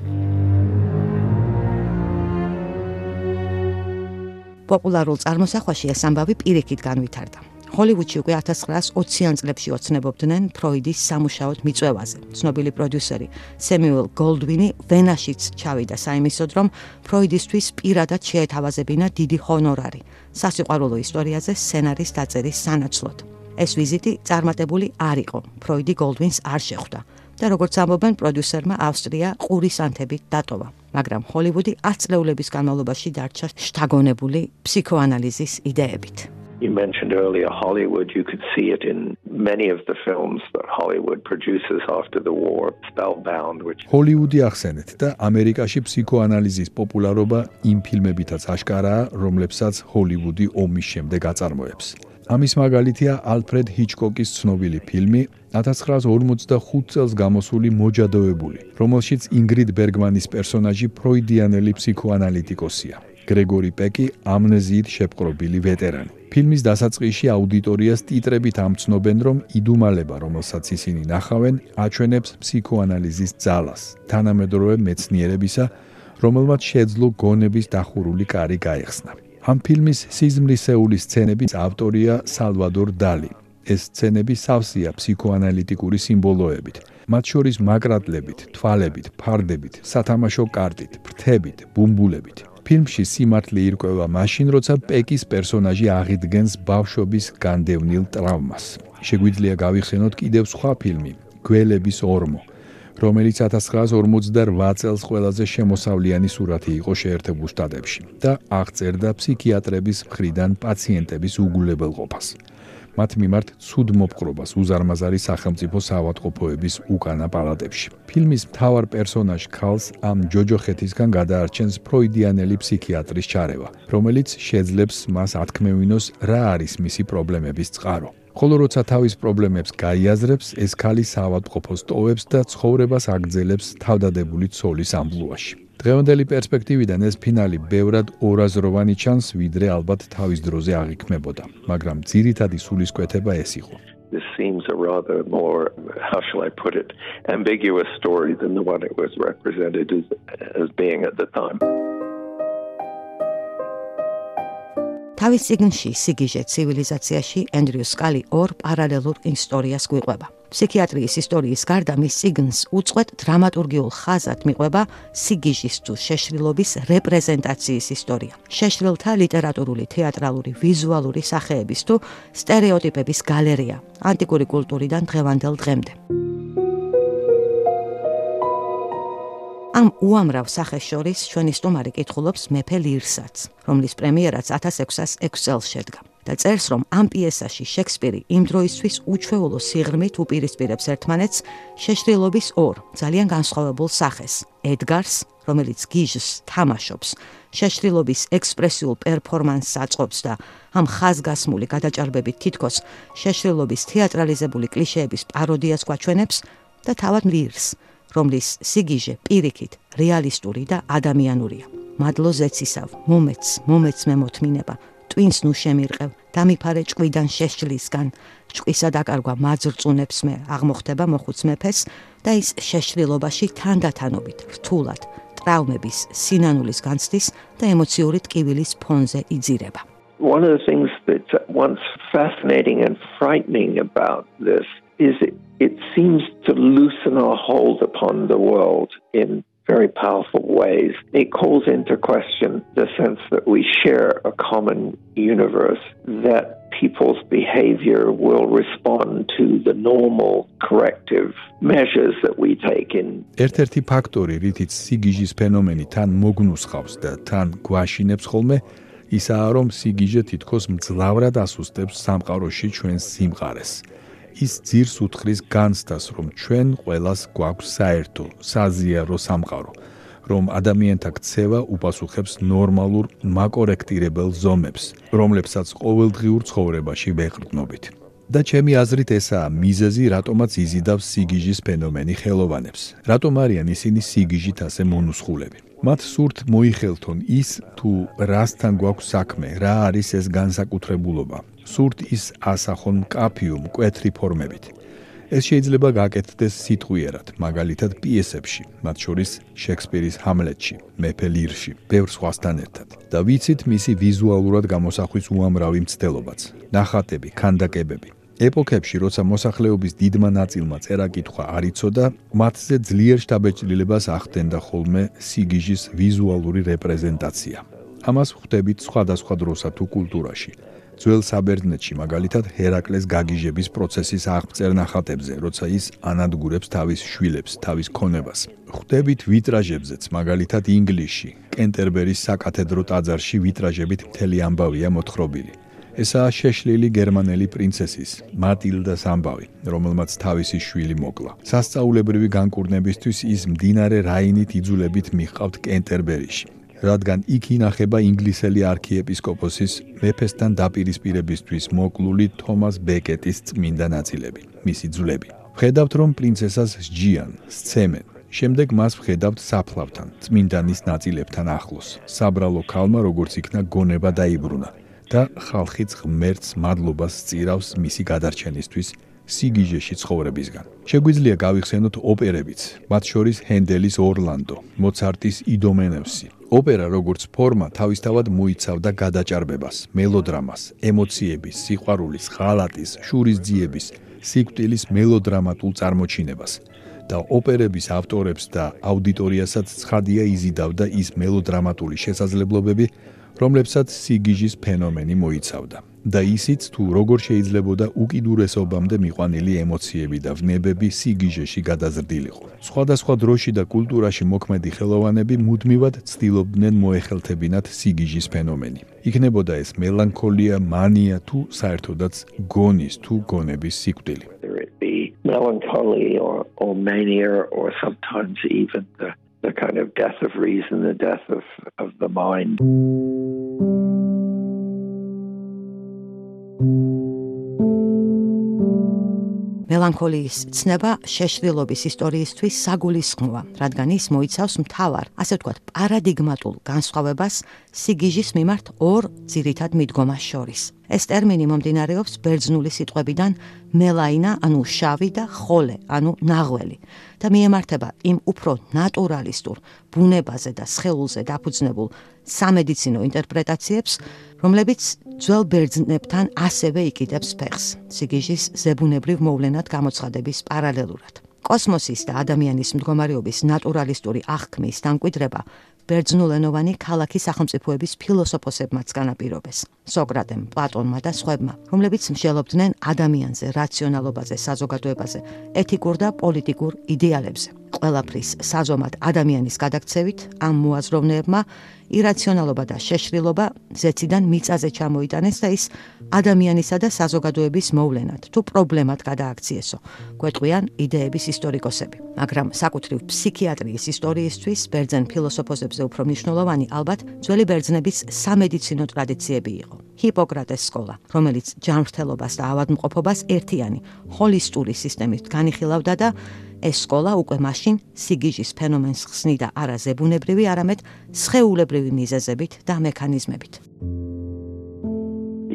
პოპულარულ წარმოსახვაში ეს ამბავი პირიქით განვითარდა. ჰოლივუდში უკვე 1920-იან წლებში ოცნებობდნენ ფროიდის სამუშაოდ მიწვევაზე. ცნობილი პროდიუსერი სემიუელ გოლდვინი ვენაშიც ჩავიდა საიმისოდ, რომ ფროიდისთვის პირადად შეეთავაზებინა დიდი ჰონორარი სასიყვარულო ისტორიაზე სცენარის დაწერის სანაცვლოდ. ეს ვიზიტი წარმატებული არ იყო. ფროიდი გოლდვინს არ შეხვდა და როგორც ამბობენ პროდიუსერმა ავსტრია ყურის ანთებით დატოვა. მაგრამ ჰოლივუდი 10 წლეულების განმავლობაში დარჩა შთაგონებული ფსიქოანალიზის იდეებით. You mentioned earlier Hollywood. You could see it in many of the films that Hollywood produces after the war, Spellbound, which ჰოლივუდი ახსენეთ და ამერიკაში ფსიქოანალიზის პოპულარობა იმ ფილმებითაც აშკარაა, რომლებსაც ჰოლივუდი ომის შემდეგ აწარმოებს. ამის მაგალითია ალფრედ ჰიჩკოკის ცნობილი ფილმი 1945 წელს გამოსული მოჯადოებული, რომელშიც ინგრიდ ბერგმანის პერსონაჟი ფროიდიანელი ფსიქოანალიტიკოსია. გრეგორი პეკი ამნეზიით შეპყრობილი ვეტერანი. ფილმის დასაწყისში აუდიტორიას ტიტრებით ამცნობენ, რომ იდუმალება, რომელსაც ისინი ნახავენ, აჩვენებს ფსიქოანალიზის ძალას, თანამედროვე მეცნიერებისა, რომელმაც შეძლო გონების დახურული კარი გაიხსნა. ამ ფილმის სიზმრისეული სცენების ავტორია სალვადორ დალი. ეს სცენები სავსეა ფსიქოანალიტიკური სიმბოლოებით. მათ შორის მაგრატლებით, თვალებით, ფარდებით, სათამაშო კარტით, ფრთებით, ბუმბულებით. ფილმში სიმართლე ირკვევა მაშინ, როცა პეკის პერსონაჟი აღიდგენს ბავშვობის განდევნილ ტრავმას. შეგვიძლია გავიხსენოთ კიდევ სხვა ფილმი, გველების ორმო, რომელიც 1958 წელს ყველაზე შემოსავლიანი სურათი იყო შეერთებულ შტატებში და აღწერდა ფსიქიატრების მხრიდან პაციენტების უგულებელყოფას. მათ მიმართ ცუდ მოპყრობას უზარმაზარი სახელმწიფო საავადმყოფოების უკანა პალატებში. ფილმის მთავარ პერსონაჟ ქალს ამ ჯოჯოხეთისგან გადაარჩენს ფროიდიანელი ფსიქიატრის ჩარევა, რომელიც შეძლებს მას ათქმევინოს რა არის მისი პრობლემების წყარო. ხოლო როცა თავის პრობლემებს გაიაზრებს, ეს ქალი საავადმყოფოს ტოვებს და ცხოვრებას აგრძელებს თავდადებული ცოლის ამბლუაში. დღევანდელი პერსპექტივიდან ეს ფინალი ბევრად ორაზროვანი ჩანს, ვიდრე ალბათ თავის დროზე აღიქმებოდა, მაგრამ ძირითადი სულისკვეთება ეს იყო. This seems a rather more, how shall I put it, ambiguous story than the one it was represented as, as being at the time. თავის წიგნში სიგიჟე ცივილიზაციაში ენდრიუ սկალი ორ პარალელურ ისტორიას გვიყვება. ფსიქიატრიის ისტორიის გარდა მის წიგნს უწყვეტ დრამატურგიულ ხაზად მიყვება სიგიჟის თუ შეშრილობის რეპრეზენტაციის ისტორია. შეშრილთა ლიტერატურული, თეატრალური, ვიზუალური სახეების თუ стереოტიპების გალერეა ანტიკური კულტურიდან დღევანდელ დღემდე. ამ უამრავ სახეს შორის ჩვენი სტუმარი კითხულობს მეფე ლირსაც, რომლის პრემიერაც 1606 წელს შედგა. და წერს, რომ ამ პიესაში შექსპირი იმ დროისთვის უჩვეულო სიღრმით უპირისპირებს ერთმანეთს შეშრილობის ორ ძალიან განსხვავებულ სახეს: ედგარს, რომელიც გიჟს თამაშობს, შეშრილობის ექსპრესიულ პერფორმანსს აწყობს და ამ ხაზგასმული გადაჭარბებით თითქოს შეშრილობის თეატრალიზებული კლიშეების პაროდიას გვაჩვენებს და თავად ლირს. რომლის სიგიჟე პირიქით რეალისტური და ადამიანურია. მადლო ზეცისავ, მომეც, მომეც მე მოთმინება, ტვინს ნუ შემირყევ, დამიფარე ჭკვიდან შეშლისგან, ჭკვისა დაკარგვა მაძრწუნებს მე, აღმოხდება მოხუც მეფეს და ის შეშლილობაში თანდათანობით, რთულად, ტრავმების, სინანულის განცდის და ემოციური ტკივილის ფონზე იძირება. One of the things that's once fascinating and frightening about this is it, it seems to loosen our hold upon the world in very powerful ways. It calls into question the sense that we share a common universe, that people's behavior will respond to the normal corrective measures that we take in. ერთ-ერთი ფაქტორი, რითიც სიგიჟის ფენომენი თან მოგნუსხავს და თან გვაშინებს ხოლმე, ისაა რომ სიგიჟე თითქოს მძლავრად ასუსტებს სამყაროში ჩვენს სიმყარეს. ის ძირს უთხრის განცდას, რომ ჩვენ ყოველას გვაქვს საერთო, საზიარო სამყარო, რომ ადამიანთა ქცევა უპასუხებს ნორმალურ მაკორექტირებელ ზომებს, რომლებსაც ყოველდღიურ ცხოვრებაში ვეყრდნობით. და ჩემი აზრით ესაა მიზეზი, რატომაც იზიდავს სიგიჟის ფენომენი ხელოვანებს. რატომ არიან ისინი სიგიჟით ასე მონუსხულები? მათ სურთ მოიხელთონ ის თუ რასთან გვაქვს საქმე, რა არის ეს განსაკუთრებულობა. სურთ ის ასახონ კაფიუმ კვეთრი ფორმებით. ეს შეიძლება გაკეთდეს სიტყვიერად, მაგალითად პიესებში, მათ შორის შექსპირის ჰამლეტში, მეფე ლირში, ბევრ სხვასთან ერთად. და ვიცით მისი ვიზუალურად გამოსახვის უამრავი მცდელობაც, ნახატები, ქანდაკებები. ეპოქებში, როცა მოსახლეობის დიდმა ნაწილმა წერა-კითხვა არ იცოდა, მათზე ძლიერ შთაბეჭდილებას ახდენდა ხოლმე სიგიჟის ვიზუალური რეპრეზენტაცია. ამას ხვდებით სხვადასხვა დროსა თუ კულტურაში. ძველ საბერძნეთში მაგალითად ჰერაკლეს გაგიჟების პროცესის აღწერ ნახატებზე, როცა ის ანადგურებს თავის შვილებს, თავის ქონებას. ხვდებით ვიტრაჟებზეც, მაგალითად ინგლისში, კენტერბერის საკათედრო ტაძარში ვიტრაჟებით მთელი ამბავია მოთხრობილი. ესაა შეშლილი გერმანელი პრინცესის მატილდას ამბავი, რომელმაც თავისი შვილი მოკლა. სასწაულებრივი განკურნებისთვის ის მდინარე რაინით იძულებით მიჰყავთ კენტერბერიში. რადგან იქ ინახება ინგლისელი არქიეპისკოპოსის მეფესთან დაპირისპირებისთვის მოკლული თომას ბეკეტის წმინდა ნაწილები, მისი ძვლები. ხედავთ რომ პრინცესას სჯიან, სცემენ. შემდეგ მას ხედავთ საფლავთან, წმინდანის ნაწილებთან ახლოს. საბრალო ქალმა როგორც იქნა გონება დაიბრუნა და ხალხიც ღმერთს მადლობას სწირავს მისი გადარჩენისთვის სიგიჟეში ცხოვრებისგან. შეგვიძლია გავიხსენოთ ოპერებიც, მათ შორის ჰენდელის ორლანდო, მოცარტის იდომენევსი. ოპერა როგორც ფორმა თავისთავად მოიცავდა გადაჭარბებას, მელოდრამას, ემოციების, სიყვარულის, ღალატის, შურისძიების, სიკვდილის მელოდრამატულ წარმოჩინებას. და ოპერების ავტორებს და აუდიტორიასაც ცხადია იზიდავდა ის მელოდრამატული შესაძლებლობები, რომლებსაც სიგიჟის ფენომენი მოიცავდა. და ისიც თუ როგორ შეიძლებოდა უკიდურესობამდე მიყვანილი ემოციები და ვნებები სიგიჟეში გადაზრდილიყო. სხვადასხვა დროში და კულტურაში მოქმედი ხელოვანები მუდმივად ცდილობდნენ მოეხელთებინათ სიგიჟის ფენომენი. იქნებოდა ეს მელანქოლია, მანია თუ საერთოდაც გონის თუ გონების სიკვდილი. melancholy or or mania or sometimes even the the kind of death of reason the death of of the mind მელანქოლიის ცნება შეშლილობის ისტორიისთვის საგულისხმოა, რადგან ის მოიცავს მთავარ, ასე ვთქვათ, პარადიგმატულ განსხვავებას სიგიჟის მიმართ ორ ძირითად მიდგომას შორის. ეს ტერმინი მომდინარეობს ბერძნული სიტყვებიდან მელაინა, ანუ შავი და ხოლე, ანუ ნაღველი და მიემართება იმ უფრო ნატურალისტურ ბუნებაზე და სხეულზე დაფუძნებულ სამედიცინო ინტერპრეტაციებს, რომლებიც ძველ ბერძნებთან ასევე იკიდებს ფეხს სიგიჟის ზებუნებრივ მოვლენად გამოცხადების პარალელურად. კოსმოსის და ადამიანის მდგომარეობის ნატურალისტური აღქმის დამკვიდრება ბერძნულენოვანი ქალაქის სახელმწიფოების ფილოსოფოსებმაც განაპირობეს. სოკრატემ, პლატონმა და სხვებმა, რომლებიც მსჯელობდნენ ადამიანზე, რაციონალობაზე, საზოგადოებაზე, ეთიკურ და პოლიტიკურ იდეალებზე. ყველაფრის საზომად ადამიანის გადაქცევით ამ მოაზროვნეებმა ირაციონალობა და შეშრილობა ზეციდან მიწაზე ჩამოიტანეს და ის ადამიანისა და საზოგადოების მოვლენად თუ პრობლემად გადააქციესო. გვეტყვიან იდეების ისტორიკოსები, მაგრამ საკუთრივ ფსიქიატრიის ისტორიისთვის ბერძენ ფილოსოფოსებზე უფრო მნიშვნელოვანი ალბათ ძველი ბერძნების სამედიცინო ტრადიციები იყო. ჰიპოკრატეს სკოლა, რომელიც ჯანმრთელობას და ავადმყოფობას ერთიანი ჰოლისტური სისტემით განიხილავდა და ეს სკოლა უკვე მაშინ სიგიჟის ფენომენს ხსნიდა არა ზებუნებრივი, არამედ სხეულებრივი მიზეზებით და მექანიზმებით.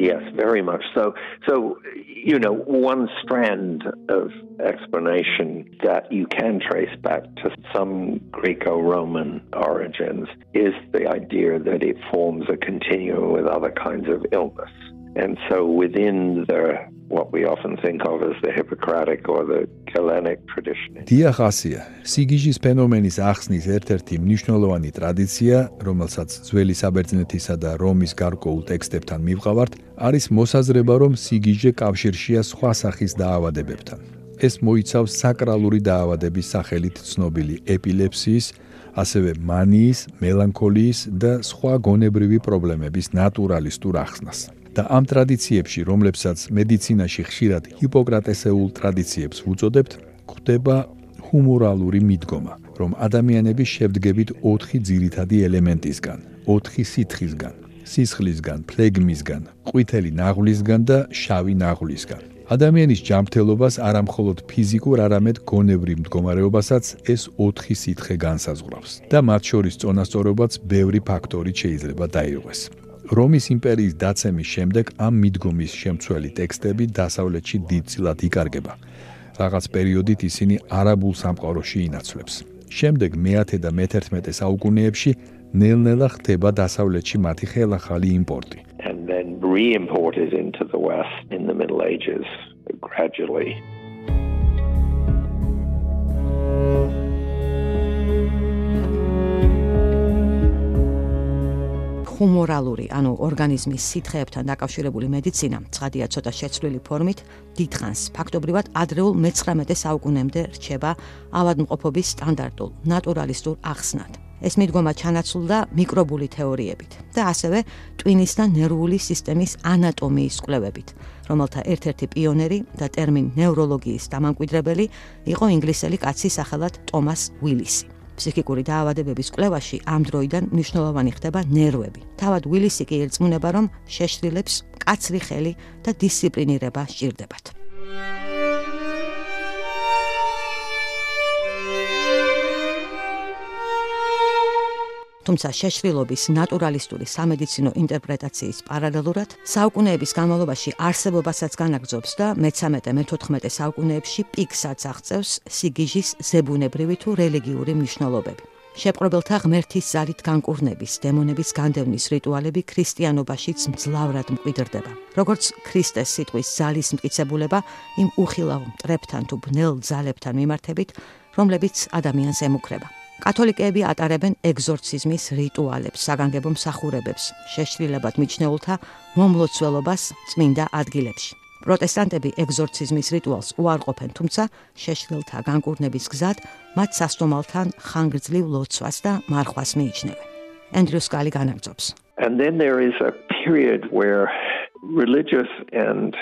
Yes, very much so. So, you know, one strand of explanation that you can trace back to some Greco Roman origins is the idea that it forms a continuum with other kinds of illness. And so within the what we often think of as the Hippocratic or the Hellenic tradition. დიახასია, სიგიჟის ფენომენის ახსნის ერთ-ერთი მნიშვნელოვანი ტრადიცია, რომელსაც ძველი საბერძნეთისა და რომის გარკვეულ ტექსტებთან მივყავართ, არის მოსაზრება, რომ სიგიჟე კავშირშია სხვა სახის დაავადებებთან. ეს მოიცავს საკრალური დაავადების სახელით ცნობილი ეპილეფსიის, ასევე მანიის, მელანქოლიის და სხვა გონებრივი პრობლემების ნატურალისტურ ახსნას. და ამ ტრადიციებში, რომლებსაც მედიცინაში ხშირად ჰიპოკრატესეულ ტრადიციებს უწოდებთ, გვხვდება ჰუმორალური მიდგომა, რომ ადამიანები შევდგებით 4 ძირითადი ელემენტისგან, 4 სითხისგან, სისხლისგან, ფლეგმისგან, ყვითელი ნაღვლისგან და შავი ნაღვლისგან. ადამიანის ჯანმრთელობას არამხოლოდ ფიზიკურ, არამედ გონებრივ მდგომარეობასაც ეს 4 სითხე განსაზღვრავს და მათ შორის წონასწორობაც ბევრი ფაქტორი შეიძლება დაიღოს. რომის იმპერიის დაცემის შემდეგ ამ მიდგომის შემცველი ტექსტები დასავლეთში დიდწილად იკარგება. რაღაც პერიოდით ისინი არაბულ სამყაროში ინაცვლებს. შემდეგ მე-10 და მე-11 საუკუნეებში ნელ-ნელა ხდება დასავლეთში მათი ხელახალი იმპორტი. And then re-imported into the west in the middle ages gradually. ჰუმორალური, ანუ ორგანიზმის სითხეებთან დაკავშირებული მედიცინა, ცხადია ცოტა შეცვლილი ფორმით, დიდხანს ფაქტობრივად ადრეულ მე-19 საუკუნემდე რჩება ავადმყოფობის სტანდარტულ ნატურალისტურ ახსნად. ეს მიდგომა ჩანაცვლდა მიკრობული თეორიებით და ასევე ტვინის და ნერვული სისტემის ანატომიის კვლევებით, რომელთა ერთ-ერთი პიონერი და ტერმინ ნევროლოგიის დამამკვიდრებელი იყო ინგლისელი კაცი სახელად ტომას უილისი. ფსიქიკური დაავადებების კვლევაში ამ დროიდან მნიშვნელოვანი ხდება ნერვები. თავად უილისი კი ერწმუნება, რომ შეშრილებს კაცრი ხელი და დისციპლინირება სჭირდებათ. თუმცა შეშრილობის ნატურალისტური სამედიცინო ინტერპრეტაციის პარალელურად საუკუნეების განმავლობაში არსებობასაც განაგრძობს და მე-13-მე-14 საუკუნეებში პიკსაც აღწევს სიგიჟის ზებუნებრივი თუ რელიგიური მნიშვნელობები. შეპყრობელთა ღმერთის ზარით განკურნების, დემონების განდევნის რიტუალები ქრისტიანობაშიც მძლავრად მკვიდრდება. როგორც ქრისტეს სიტყვის ზალის მტკიცებულება იმ უხილავ მტრებთან თუ ბნელ ძალებთან მიმართებით, რომლებიც ადამიანს ემუქრება. კათოლიკეები ატარებენ ეგზორციზმის რიტუალებს, საგანგებო მსახურებებს, შეშლილებად მიჩნეულთა მომლოცველობას წმინდა ადგილებში. პროტესტანტები ეგზორციზმის რიტუალს უარყოფენ, თუმცა შეშლილთა განკურნების გზად მათ სასტომალთან ხანგრძლივ ლოცვას და მარხვას მიიჩნევენ. ენდრიუ სკალი განაგზობს. And then there is a period where religious and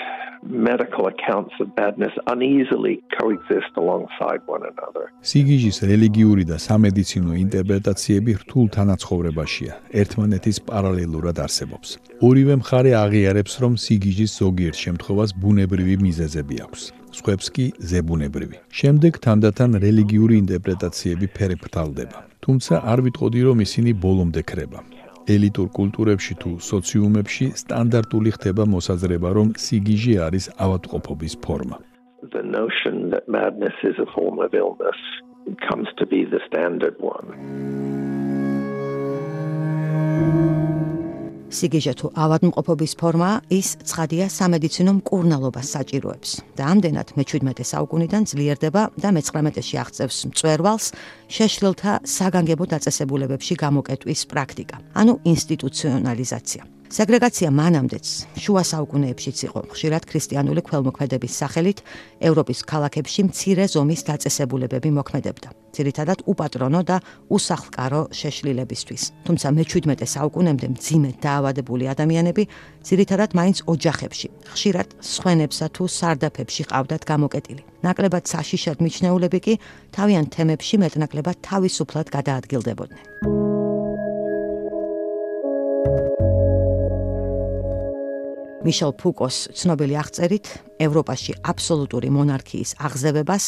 medical accounts of badness uneasily coexist alongside one another. სიგიჟის რელიგიური და სამედიცინო ინტერპრეტაციები რთულ თანაცხოვრებაშია, ერთმანეთის პარალელურად არსებობს. ორივე მხარე აღიარებს, რომ სიგიჟის ზოგიერთ შემთხვევას ბუნებრივი მიზეზები აქვს. სხვებს კი ზებუნებრივი. შემდეგ თანდათან რელიგიური ინტერპრეტაციები ფერფრთალდება. თუმცა არ ვიტყოდი, რომ ისინი ბოლომდე ქრება. ელიტურ კულტურებში თუ სოციუმებში სტანდარტული ხდება მოსაზრება, რომ სიგიჟე არის ავადმყოფობის ფორმა. The notion that madness is a form of illness comes to be the standard one. სიგიჟე თუ ავადმყოფობის ფორმა ის ცხადია სამედიცინო მკურნალობას საჭიროებს. და ამდენად მე-17 საუკუნიდან ძლიერდება და მე-19-ში აღწევს მწვერვალს შეშლილთა საგანგებო დაწესებულებებში გამოკეტვის პრაქტიკა. ანუ ინსტიტუციონალიზაცია სეგრეგაცია მანამდეც შუა საუკუნეებშიც იყო ხშირად ქრისტიანული ქველმოქმედების სახელით ევროპის ქალაქებში მცირე ზომის დაწესებულებები მოქმედებდა ძირითადად უპატრონო და უსახლკარო შეშლილებისთვის. თუმცა მე-17 საუკუნემდე მძიმე დაავადებული ადამიანები ძირითადად მაინც ოჯახებში ხშირად სხვენებსა თუ სარდაფებში ყავდათ გამოკეტილი. ნაკლებად საშიშად მიჩნეულები კი თავიანთ თემებში მეტნაკლებად თავისუფლად გადაადგილდებოდნენ მიშელ ფუკოს ცნობილი აღწერით ევროპაში აბსოლუტური მონარქიის აღზევებას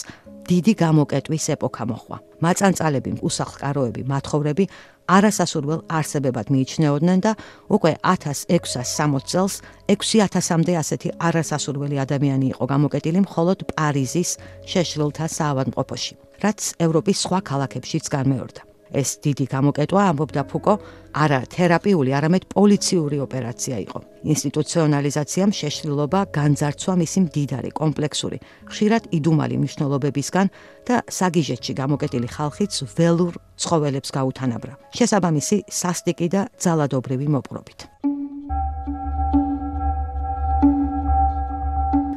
დიდი გამოკეტვის ეპოქა მოხვა. მაწანწალები, უსახლკაროები, მათხოვრები არასასურველ არსებებად მიიჩნეოდნენ და უკვე 1660 წელს 6000-მდე ასეთი არასასურველი ადამიანი იყო გამოკეტილი მხოლოდ პარიზის შეშლილთა საავადმყოფოში, რაც ევროპის სხვა ქალაქებშიც განმეორდა. ეს დიდი გამოკეტვა ამბობდა ფუკო არა თერაპიული, არამედ პოლიციური ოპერაცია იყო. ინსტიტუციონალიზაციამ შეშლილობა განძარცვა მისი მდიდარი კომპლექსური, ხშირად იდუმალი მნიშვნელობებისგან და საგიჟეთში გამოკეტილი ხალხიც ველურ ცხოველებს გაუთანაბრა. შესაბამისი სასტიკი და ძალადობრივი მოპყრობით.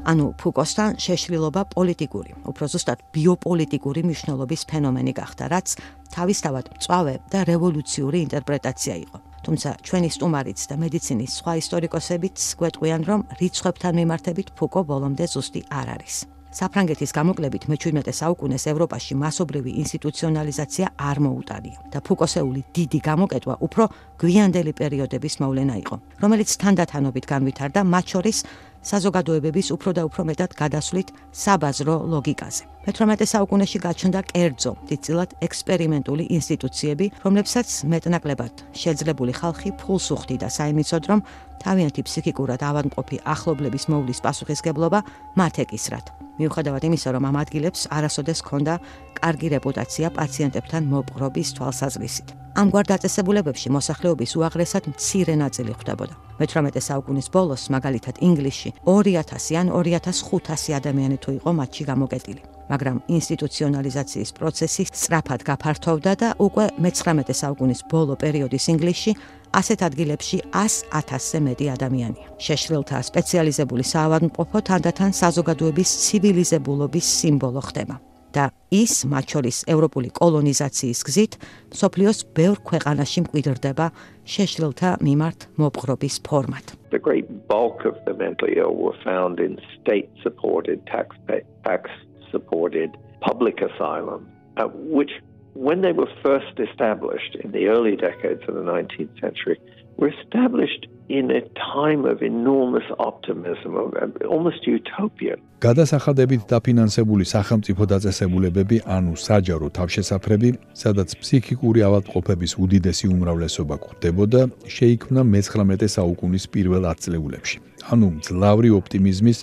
ანუ ფუკოსთან შეშლილობა პოლიტიკური, უფრო ზუსტად ბიოპოლიტიკური მნიშვნელობის ფენომენი გახდა, რაც თავისთავად მწვავე და რევოლუციური ინტერპრეტაცია იყო. თუმცა ჩვენი სტუმარიც და მედიცინის სხვა ისტორიკოსებიც გვეტყვიან, რომ რიცხვებთან მიმართებით ფუკო ბოლომდე ზუსტი არ არის. საფრანგეთის გამოკლებით მე-17 საუკუნეს ევროპაში მასობრივი ინსტიტუციონალიზაცია არ მოუტანია და ფუკოსეული დიდი გამოკეტვა უფრო გვიანდელი პერიოდების მოვლენა იყო, რომელიც თანდათანობით განვითარდა მათ შორის საზოგადოებების უფრო და უფრო მეტად გადასვლით საბაზრო ლოგიკაზე. მე-18 საუკუნეში გაჩნდა კერძო, დიდწილად ექსპერიმენტული ინსტიტუციები, რომლებსაც მეტნაკლებად შეძლებული ხალხი ფულს უხდიდა საიმიცოდ, რომ თავიანთი ფსიქიკურად ავადმყოფი ახლობლების მოვლის პასუხისგებლობა მათ ეკისრათ. მიუხედავად იმისა, რომ ამ ადგილებს არასოდეს ჰქონდა კარგი რეპუტაცია პაციენტებთან მოპყრობის თვალსაზრისით. ამგვარ დაწესებულებებში მოსახლეობის უაღრესად მცირე ნაწილი ხვდებოდა. მე-18 საუკუნის ბოლოს, მაგალითად ინგლისში, 2000 ან 2500 ადამიანი თუ იყო მათში გამოკეტილი. მაგრამ ინსტიტუციონალიზაციის პროცესი სწრაფად გაფართოვდა და უკვე მე-19 საუკუნის ბოლო პერიოდის ინგლისში ასეთ ადგილებში 100.000-ზე მეტი ადამიანია. შეშლილთა სპეციალიზებული საავადმყოფო თანდათან საზოგადოების ცივილიზებულობის სიმბოლო ხდება. და ის მათ შორის ევროპული კოლონიზაციის გზით სოფლიოს ბევრ ქვეყანაში მკვიდრდება შეშლილთა მიმართ მოპყრობის ფორმად. The great bulk of the mentally ill were found in state supported tax tax supported public asylum uh, which when they were first established in the early decades of the 19th century were established in a time of enormous optimism of almost utopia. გადასახადებით დაფინანსებული სახელმწიფო დაწესებულებები, ანუ საჯარო თავშესაფრები, სადაც ფსიქიკური ავადმყოფების უდიდესი უმრავლესობა გვხვდებოდა, შეიქმნა მე-19 საუკუნის პირველ ათწლეულებში. ანუ ძლავრი ოპტიმიზმის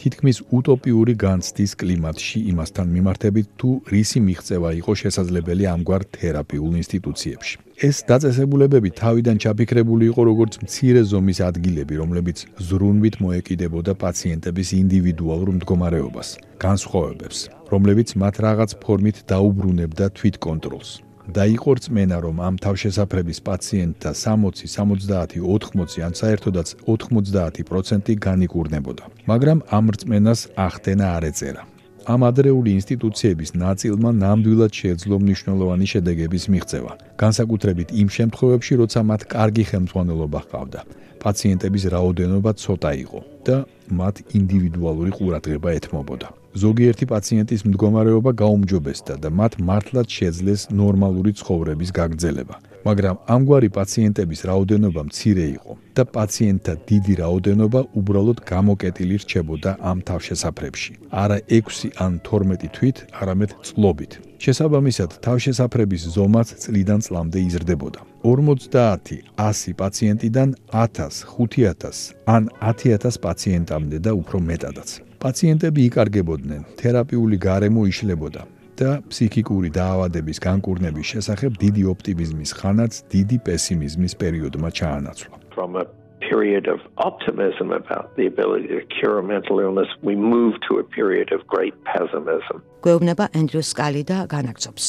თითქმის უტოპიური განცდის კლიმატში იმასთან მიმართებით თუ რისი მიღწევა იყო შესაძლებელი ამგვარ თერაპიულ ინსტიტუციებში. ეს დაწესებულებები თავიდან ჩაფიქრებული იყო როგორც მცირე ზომის ადგილები, რომლებიც ზრუნვით მოეკიდებოდა პაციენტების ინდივიდუალურ მდგომარეობას, განსხვავებებს, რომლებიც მათ რაღაც ფორმით დაუბრუნებდა თვითკონტროლს. და იყო რწმენა, რომ ამ თავშესაფრების პაციენტთა 60, 70, 80 ან საერთოდაც 90% განიკურნებოდა. მაგრამ ამ რწმენას ახდენა არ ეწერა. ამ ადრეული ინსტიტუციების ნაწილმა ნამდვილად შეეძლო მნიშვნელოვანი შედეგების მიღწევა, განსაკუთრებით იმ შემთხვევებში, როცა მათ კარგი ხელმძღვანელობა ჰყავდა. პაციენტების რაოდენობა ცოტა იყო და მათ ინდივიდუალური ყურადღება ეთმობოდა. ზოგიერთი პაციენტის მდგომარეობა გაუმჯობესდა და მათ მართლაც შეძლეს ნორმალური ცხოვრების გაგრძელება. მაგრამ ამგვარი პაციენტების რაოდენობა მცირე იყო და პაციენტთა დიდი რაოდენობა უბრალოდ გამოკეტილი რჩებოდა ამ თავშესაფრებში. არა 6 ან 12 თვით, არამედ წლობით. შესაბამისად, თავშესაფრების ზომაც წლიდან წლამდე იზრდებოდა. 50, 100 პაციენტიდან 1000, 5000 ან 10000 პაციენტამდე და უფრო მეტადაც. პაციენტები იკარგებოდნენ, თერაპიული გარემო იშლებოდა და ფსიქიკური დაავადების განკურნების შესახებ დიდი ოპტიმიზმის ხანაც დიდი პესიმიზმის პერიოდმა ჩაანაცვლა. From a period of optimism about the ability to cure mental illness, we move to a period of great pessimism. გვეუბნება ენდრუ სკალი და განაგზობს.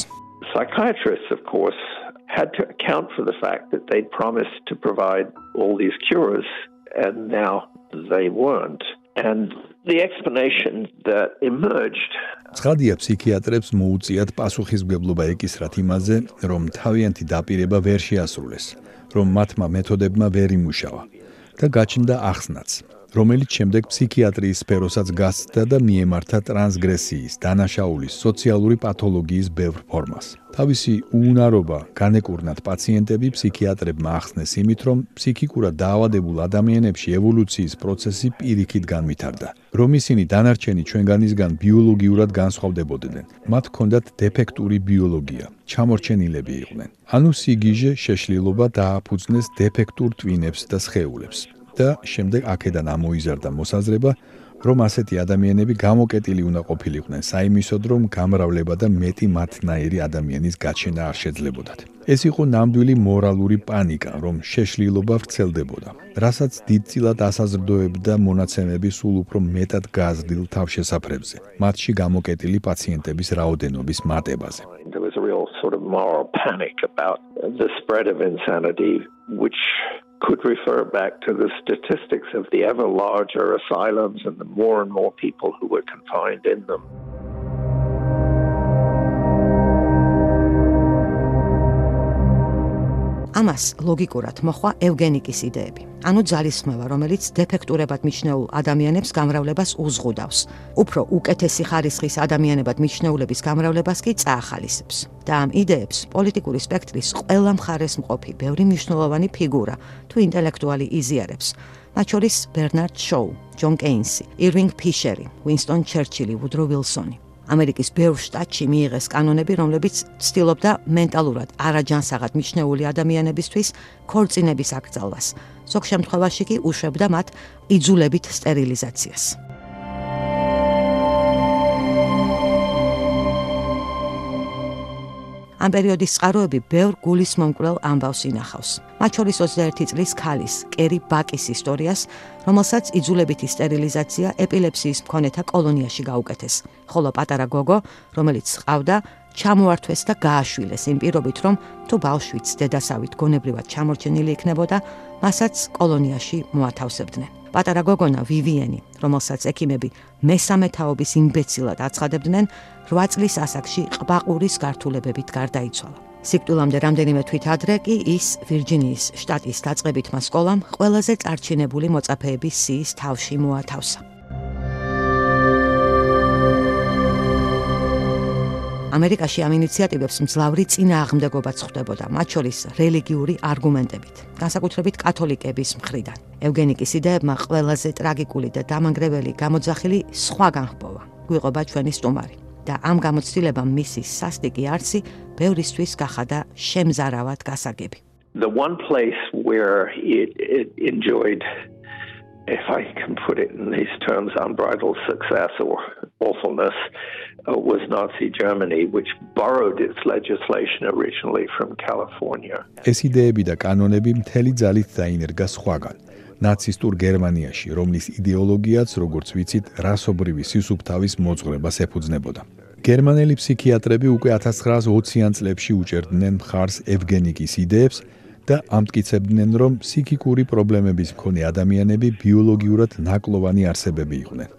Psychiatrists of course had to account for the fact that they'd promised to provide all these cures and now they weren't. and the explanation that emerged. ცხადია ფსიქიატრებს მოუწიათ პასუხისმგებლობა ეკისრათ იმაზე, რომ თავიანთი დაპირება ვერ შეასრულეს, რომ მათმა მეთოდებმა ვერ იმუშავა და გაჩნდა ახსნაც, რომელიც შემდეგ ფსიქიატრიის სფეროსაც გასცდა და მიემართა ტრანსგრესიის, დანაშაულის, სოციალური პათოლოგიის ბევრ ფორმას. თავისი უუნარობა განეკურნათ პაციენტები ფსიქიატრებმა ახსნეს იმით, რომ ფსიქიკურად დაავადებულ ადამიანებში ევოლუციის პროცესი პირიქით განვითარდა, რომ ისინი დანარჩენი ჩვენგანისგან ბიოლოგიურად განსხვავდებოდნენ. მათ ჰქონდათ დეფექტური ბიოლოგია, ჩამორჩენილები იყვნენ. ანუ სიგიჟე შეშლილობა დააფუძნეს დეფექტურ ტვინებს და სხეულებს. და შემდეგ აქედან ამოიზარდა მოსაზრება, რომ ასეთი ადამიანები გამოკეტილი უნდა ყოფილიყვნენ საიმისოდ, რომ გამრავლება და მეტი მათნაირი ადამიანის გაჩენა არ შეძლებოდათ. ეს იყო ნამდვილი მორალური პანიკა, რომ შეშლილობა ვრცელდებოდა, რასაც დიდწილად ასაზრდოებდა მონაცემები სულ უფრო მეტად გაზრდილ თავშესაფრებზე, მათში გამოკეტილი პაციენტების რაოდენობის მატებაზე. There was a real sort of moral panic about the spread of insanity which could refer back to the statistics of the ever larger asylums and the more and more people who were confined in them. ამას ლოგიკურად მოხვა ევგენიკის იდეები. ანუ ძალისხმევა, რომელიც დეფექტურებად მიჩნეულ ადამიანებს გამრავლებას უზღუდავს. უფრო უკეთესი ხარისხის ადამიანებად მიჩნეულების გამრავლებას კი წაახალისებს. და ამ იდეებს პოლიტიკური სპექტრის ყველა მხარეს მყოფი, ბევრი მნიშვნელოვანი ფიგურა თუ ინტელექტუალი იზიარებს. მათ შორის ბერნარდ შოუ, ჯონ კეინსი, ირვინგ ფიშერი, უინსტონ ჩერჩილი, ვუდრო ვილსონი. ამერიკის ბევრ შტატში მიიღეს კანონები, რომლებიც ცდილობდა მენტალურად არაჯანსაღად მიჩნეული ადამიანებისთვის ქორწინების აკრძალვას. ზოგ შემთხვევაში კი უშვებდა მათ იძულებით სტერილიზაციას. ამ პერიოდის წყაროები ბევრ გულის მომკვლელ ამბავს ინახავს. მათ შორის 21 წლის ქალის, კერი ბაკის ისტორიას, რომელსაც იძულებითი სტერილიზაცია ეპილეფსიის მქონეთა კოლონიაში გაუკეთეს. ხოლო პატარა გოგო, რომელიც ყავდა, ჩამოართვეს და გააშვილეს იმ პირობით, რომ თუ ბავშვიც დედასავით გონებრივად ჩამორჩენილი იქნებოდა, მასაც კოლონიაში მოათავსებდნენ. პატარა გოგონა ვივიენი, რომელსაც ექიმები მესამე თაობის იმბეცილად აცხადებდნენ, 8 წლის ასაკში ყბაყურის გართულებებით გარდაიცვალა. სიკვდილამდე რამდენიმე თვით ადრე კი ის ვირჯინიის შტატის დაწყებითმა სკოლამ ყველაზე წარჩინებული მოწაფეების სიის თავში მოათავსა. ამერიკაში ამ ინიციატივებს მძლავრი წინააღმდეგობაც ხვდებოდა, მათ შორის რელიგიური არგუმენტებით, განსაკუთრებით კათოლიკების მხრიდან. ევგენიკის იდეებმა ყველაზე ტრაგიკული და დამანგრეველი გამოძახილი სხვაგან ჰპოვა. გვიყვება ჩვენი სტუმარი. და ამ გამოცდილებამ მისი სასტიკი არსი ბევრისთვის გახადა შემზარავად გასაგები. The one place where it, it enjoyed if I can put it in these terms unbridled success or awfulness uh, was Nazi Germany which borrowed its legislation originally from California. ეს იდეები და კანონები მთელი ძალით დაინერგა სხვაგან. ნაცისტურ გერმანიაში, რომლის იდეოლოგიაც, როგორც ვიცით, რასობრივი სისუფთავის მოძღვრებას ეფუძნებოდა. გერმანელი ფსიქიატრები უკვე 1920-იან წლებში უჭერდნენ მხარს ევგენიკის იდეებს და ამტკიცებდნენ, რომ ფსიქიკური პრობლემების მქონე ადამიანები ბიოლოგიურად ნაკლოვანი არსებები იყვნენ.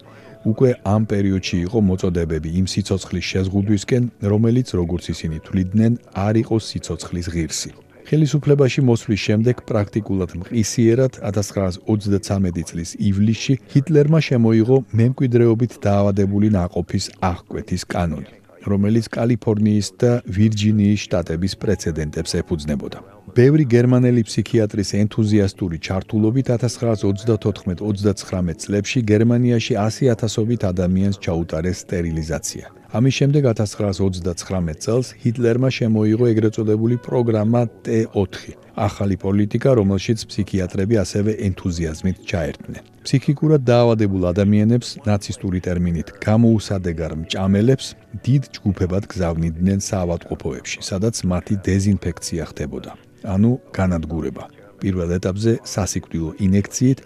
უკვე ამ პერიოდში იყო მოწოდებები იმ სიცოცხლის შეზღუდვისკენ, რომელიც როგორც ისინი თვლიდნენ, არ იყო სიცოცხლის ღირსი. ხელისუფლებაში მოსვლის შემდეგ პრაქტიკულად მყისიერად 1933 წლის ივლისში ჰიტლერმა შემოიღო მემკვიდრეობით დაავადებული ნაყოფის აღკვეთის კანონი. რომელიც კალიფორნიის და ვირჯინიის შტატების პრეცედენტებს ეფუძნებოდა. ბევრი გერმანელი ფსიქიატრის ენთუზიასტური ჩართულობით 1934-39 წლებში გერმანიაში 100.000ობით ადამიანს ჩაუტარეს სტერილიზაცია. ამის შემდეგ 1939 წელს ჰიტლერმა შემოიღო ეგრეთ წოდებული პროგრამა T4, ახალი პოლიტიკა, რომელშიც ფსიქიატრები ასევე ენთუზიაზმით ჩაერთნენ. ფსიქიკურად დაავადებულ ადამიანებს ნაცისტური ტერმინით გამოუსადეგარ მჭამელებს დიდ ჯგუფებად გზავნიდნენ საავადმყოფოებში, სადაც მათი დეზინფექცია ხდებოდა. ანუ განადგურება. პირველ ეტაპზე სასიკვდილო ინექციით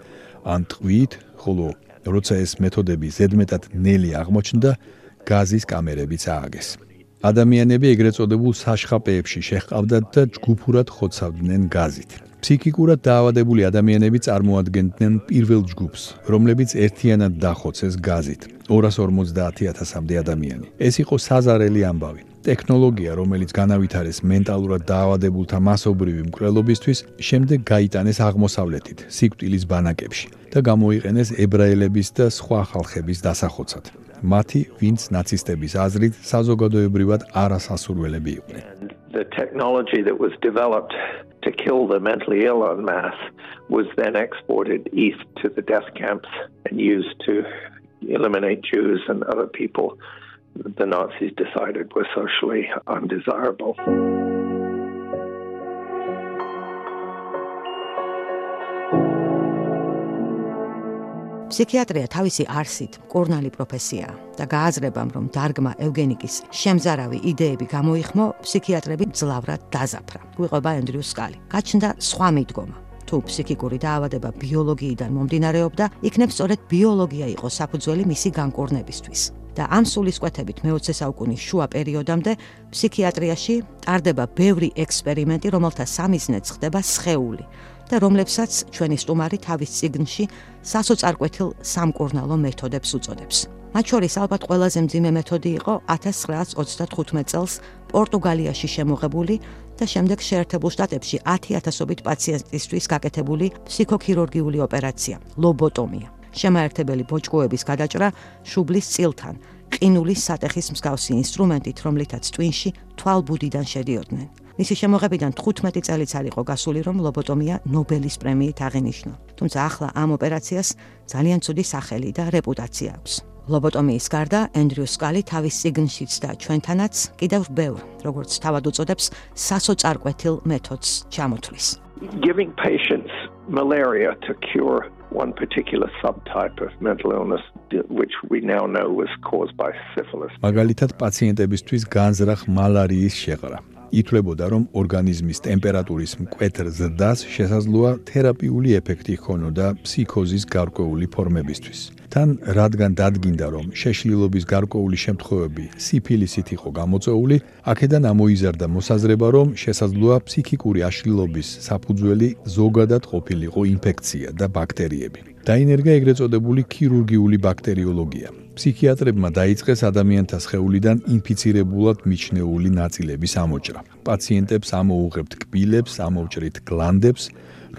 ან ტყვით, ხოლო როცა ეს მეთოდები ზედმეტად ნელი აღმოჩნდა, გაზის კამერებიც ააგეს. ადამიანები ეგრეთ წოდებულ საშხაპეებში შეჰყავდათ და ჯგუფურად ხოცავდნენ გაზით. ფსიქიკურად დაავადებული ადამიანები წარმოადგენდნენ პირველ ჯგუფს, რომლებიც ერთიანად დახოცეს გაზით. 250.000-მდე ადამიანი. ეს იყო საზარელი ამბავი. ტექნოლოგია, რომელიც განავითარეს მენტალურად დაავადებულთა მასობრივი მკვლელობისთვის, შემდეგ გაიტანეს აღმოსავლეთით, სიკვდილის ბანაკებში და გამოიყენეს ებრაელების და სხვა ხალხების დასახოცად. მათი, ვინც ნაცისტების აზრით საზოგადოებრივად არასასურველები იყვნენ. The technology that was developed to kill the mentally ill en masse was then exported east to the death camps and used to eliminate Jews and other people the Nazis decided were socially undesirable. ფსიქიატრია თავისი არსით კურნალი პროფესიაა და გააზრებამ რომ დარგმა ევგენიკის შემზარავი იდეები გამოიხმო ფსიქიატრები ძლავრად დაზაფრა. გვიყვება ენდრიუ სკალი. გაჩნდა სხვა მიდგომა. თუ ფსიქიკური დაავადება ბიოლოგიიდან მომდინარეობდა, იქნებ სწორედ ბიოლოგია იყო საფუძველი მისი განკურნებისთვის. და ამ სულისკვეთებით მე-20 საუკუნის შუა პერიოდამდე ფსიქიატრიაში ტარდება ბევრი ექსპერიმენტი, რომელთა სამიზნეც ხდება სხეული. და რომლებსაც ჩვენი სტუმარი თავის ციგნში სასოწარკვეთილ სამკურნალო მეთოდებს უწოდებს. მათ შორის ალბათ ყველაზე მძიმე მეთოდი იყო 1935 წელს პორტუგალიაში შემოღებული და შემდეგ შეერთებულ შტატებში 10000ობით პაციენტისთვის გაკეთებული ფსიქოქირურგიული ოპერაცია ლობოტომია. შემაერთებელი ბოჭკოების გადაჭრა შუბლის წილთან, ყინულის სატეხის მსგავსი ინსტრუმენტით, რომლითაც ტვინში თვალბუდიდან შედიოდნენ. მისი შემოღებიდან 15 წელიც არ იყო გასული, რომ ლობოტომია ნობელის პრემიით აღინიშნა. თუმცა ახლა ამ ოპერაციას ძალიან ცუდი სახელი და რეპუტაცია აქვს. ლობოტომიის გარდა ენდრიუ სკალი თავის ციგნშიც და ჩვენთანაც კიდევ ბევრ, როგორც თავად უწოდებს, სასოწარკვეთილ მეთოდს ჩამოთვლის. Giving patients malaria to cure one particular subtype of mental illness which we now know was caused by syphilis. მაგალითად პაციენტებისთვის განზრახ მალარიის შეღრა. ითვლებოდა, რომ ორგანიზმის ტემპერატურის მკვეთრ ზრდას შესაძლოა თერაპიული ეფექტი ჰქონოდა ფსიქოზის გარკვეული ფორმებისთვის. თან რადგან დადგინდა, რომ შეშლილობის გარკვეული შემთხვევები სიფილისით იყო გამოწეული, აქედან ამოიზარდა მოსაზრება, რომ შესაძლოა ფსიქიკური აშლილობის საფუძველი ზოგადად ყოფილიყო ინფექცია და ბაქტერიები. დაინერგა ეგრეთ წოდებული ქირურგიული ბაქტერიოლოგია. ფსიქიატრებმა დაიწყეს ადამიანთა სხეულიდან ინფიცირებულად მიჩნეული ნაწილების ამოჭრა. პაციენტებს ამოუღებთ კბილებს, ამოვჭრით გლანდებს,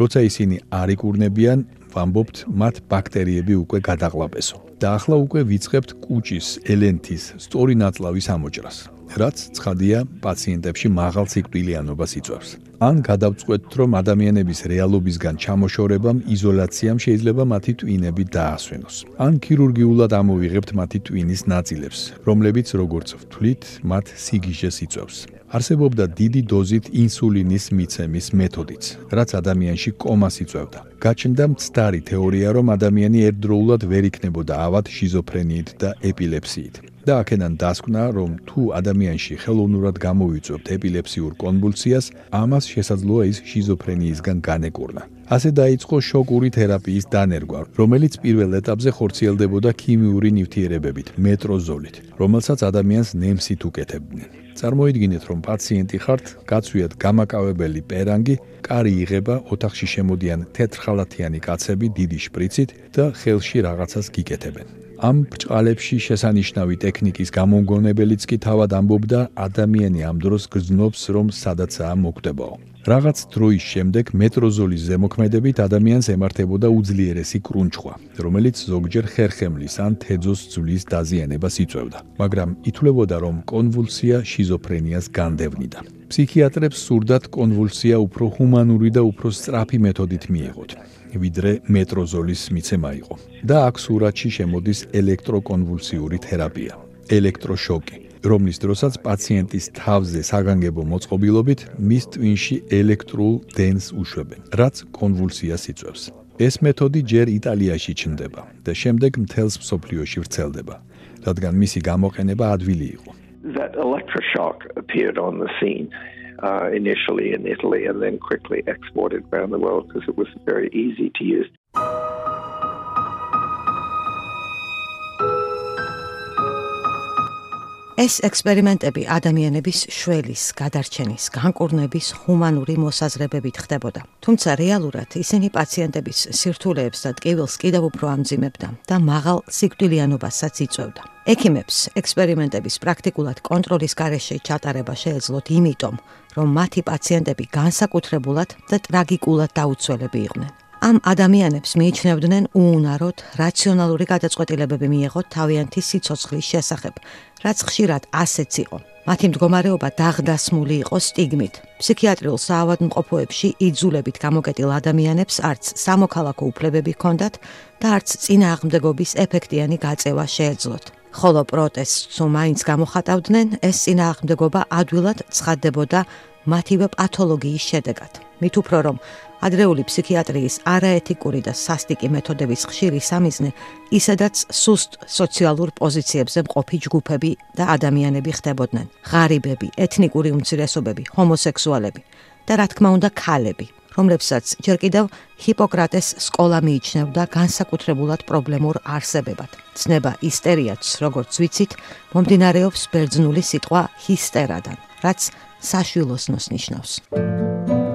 როცა ისინი არ იკურნებიან, ვამბობთ, მათ ბაქტერიები უკვე გადაყლაპესო. და ახლა უკვე ვიწყებთ კუჭის, ელენთის, სწორი ნაწლავის ამოჭრას. რაც ცხადია პაციენტებში მაღალ სიკვდილიანობას იწვევს. ან გადავწყვეტთ, რომ ადამიანების რეალობისგან ჩამოშორებამ იზოლაციამ შეიძლება მათი ტვინები დაასვენოს. ან ქირურგიულად ამოვიღებთ მათი ტვინის ნაწილებს, რომლებიც როგორც ვთვლით, მათ სიგიჟეს იწვევს. არსებობდა დიდი დოზით ინსულინის მიცემის მეთოდიც, რაც ადამიანში კომას იწვევდა. გაჩნდა მცდარი თეორია, რომ ადამიანი ერთდროულად ვერ იქნებოდა ავად შიზოფრენიით და ეპილეფსიით. და აქედან დასკვნა, რომ თუ ადამიანში ხელოვნურად გამოიწვევთ ეპილეფსიურ კონვულსიას, ამას შესაძლოა ის შიზოფრენიისგან განეკურნა. ასე დაიწყო შოკური თერაპიის დანერგვა, რომელიც პირველ ეტაპზე ხორციელდებოდა ქიმიური ნივთიერებებით, მეტროზოლით, რომელსაც ადამიანს ნემსით უკეთებდნენ. წარმოიდგინეთ, რომ პაციენტი ხართ, გაცვიათ გამაკავებელი პერანგი, კარი იღება, ოთახში შემოდიან თეთრხალათიანი კაცები დიდი შპრიცით და ხელში რაღაცას გიკეთებენ. ამ ბრჭყალებში შესანიშნავი ტექნიკის გამომგონებელიც კი თავად ამბობდა ადამიანი ამ დროს გზნობს რომ სადაცაა მოკვდებაო რაღაც დროის შემდეგ მეტროზოლის ზემოქმედებით ადამიანს ემართებოდა უძლიერესი კრუნჩხვა რომელიც ზოგჯერ ხერხემლის ან თეძოს ძვლის დაზიანებას იწვევდა მაგრამ ითვლებოდა რომ კონვულსია შიზოფრენიას განდევნიდა. ფსიქიატრებს სურდათ კონვულსია უფრო ჰუმანური და უფრო სწრაფი მეთოდით მიიღოთ ვიდრე მეტროზოლის მიცემა იყო. და აქ სურათში შემოდის ელექტროკონვულსიური თერაპია, ელექტროშოკი, რომლის დროსაც პაციენტის თავზე საგანგებო მოწყობილობით მის ტვინში ელექტრულ დენს უშვებენ, რაც კონვულსიას იწვევს. ეს მეთოდი ჯერ იტალიაში ჩნდება და შემდეგ მთელს მსოფლიოში ვრცელდება, რადგან მისი გამოყენება ადვილი იყო. That electroshock appeared on the scene. Uh, initially in Italy and then quickly exported around the world because it was very easy to use. ეს ექსპერიმენტები ადამიანების შველის, გადარჩენის, განკურნების ჰუმანური მოსაზრებებით ხდებოდა. თუმცა რეალურად ისინი პაციენტების სირთულეებს და ტკივილს კიდევ უფრო ამძიმებდა და მაღალ სიკვდილიანობასაც იწვევდა. ექიმებს ექსპერიმენტების პრაქტიკულად კონტროლის გარეშე ჩატარება შეეძლოთ იმიტომ, რომ მათი პაციენტები განსაკუთრებულად და ტრაგიკულად დაუცველები იყვნენ. ამ ადამიანებს მიიჩნევდნენ უუნაროდ რაციონალური გადაწყვეტილებები მიიღოთ თავიანთი სიცოცხლის შესახებ, რაც ხშირად ასეც იყო. მათი მდგომარეობა დაღდასმული იყო სტიგმით. ფსიქიატრიულ საავადმყოფოებში იძულებით გამოკეტილ ადამიანებს არც სამოქალაქო უფლებები ჰქონდათ და არც წინააღმდეგობის ეფექტიანი გაწევა შეეძლოთ. ხოლო პროტესტს მაინც გამოხატავდნენ, ეს წინააღმდეგობა ადვილად ცხადდებოდა მათივე პათოლოგიის შედეგად. მით უფრო რომ ადრეული ფსიქიატრიის არაეთიკური და სასტიკი მეთოდების ხშირი სამიზნე ისედაც სუსტ სოციალურ პოზიციებზე მყოფი ჯგუფები და ადამიანები ხდებოდნენ. ღარიბები, ეთნიკური უმცირესობები, ჰომოსექსუალები და რა თქმა უნდა ქალები. რომლებსაც ჯერ კიდევ ჰიპოკრატეს სკოლა მიიჩნევდა განსაკუთრებულად პრობლემურ არსებებად. ცნება ისტერიაც, როგორც ვიცით, მომდინარეობს ბერძნული სიტყვა ჰისტერადან, რაც საშვილოსნოს ნიშნავს.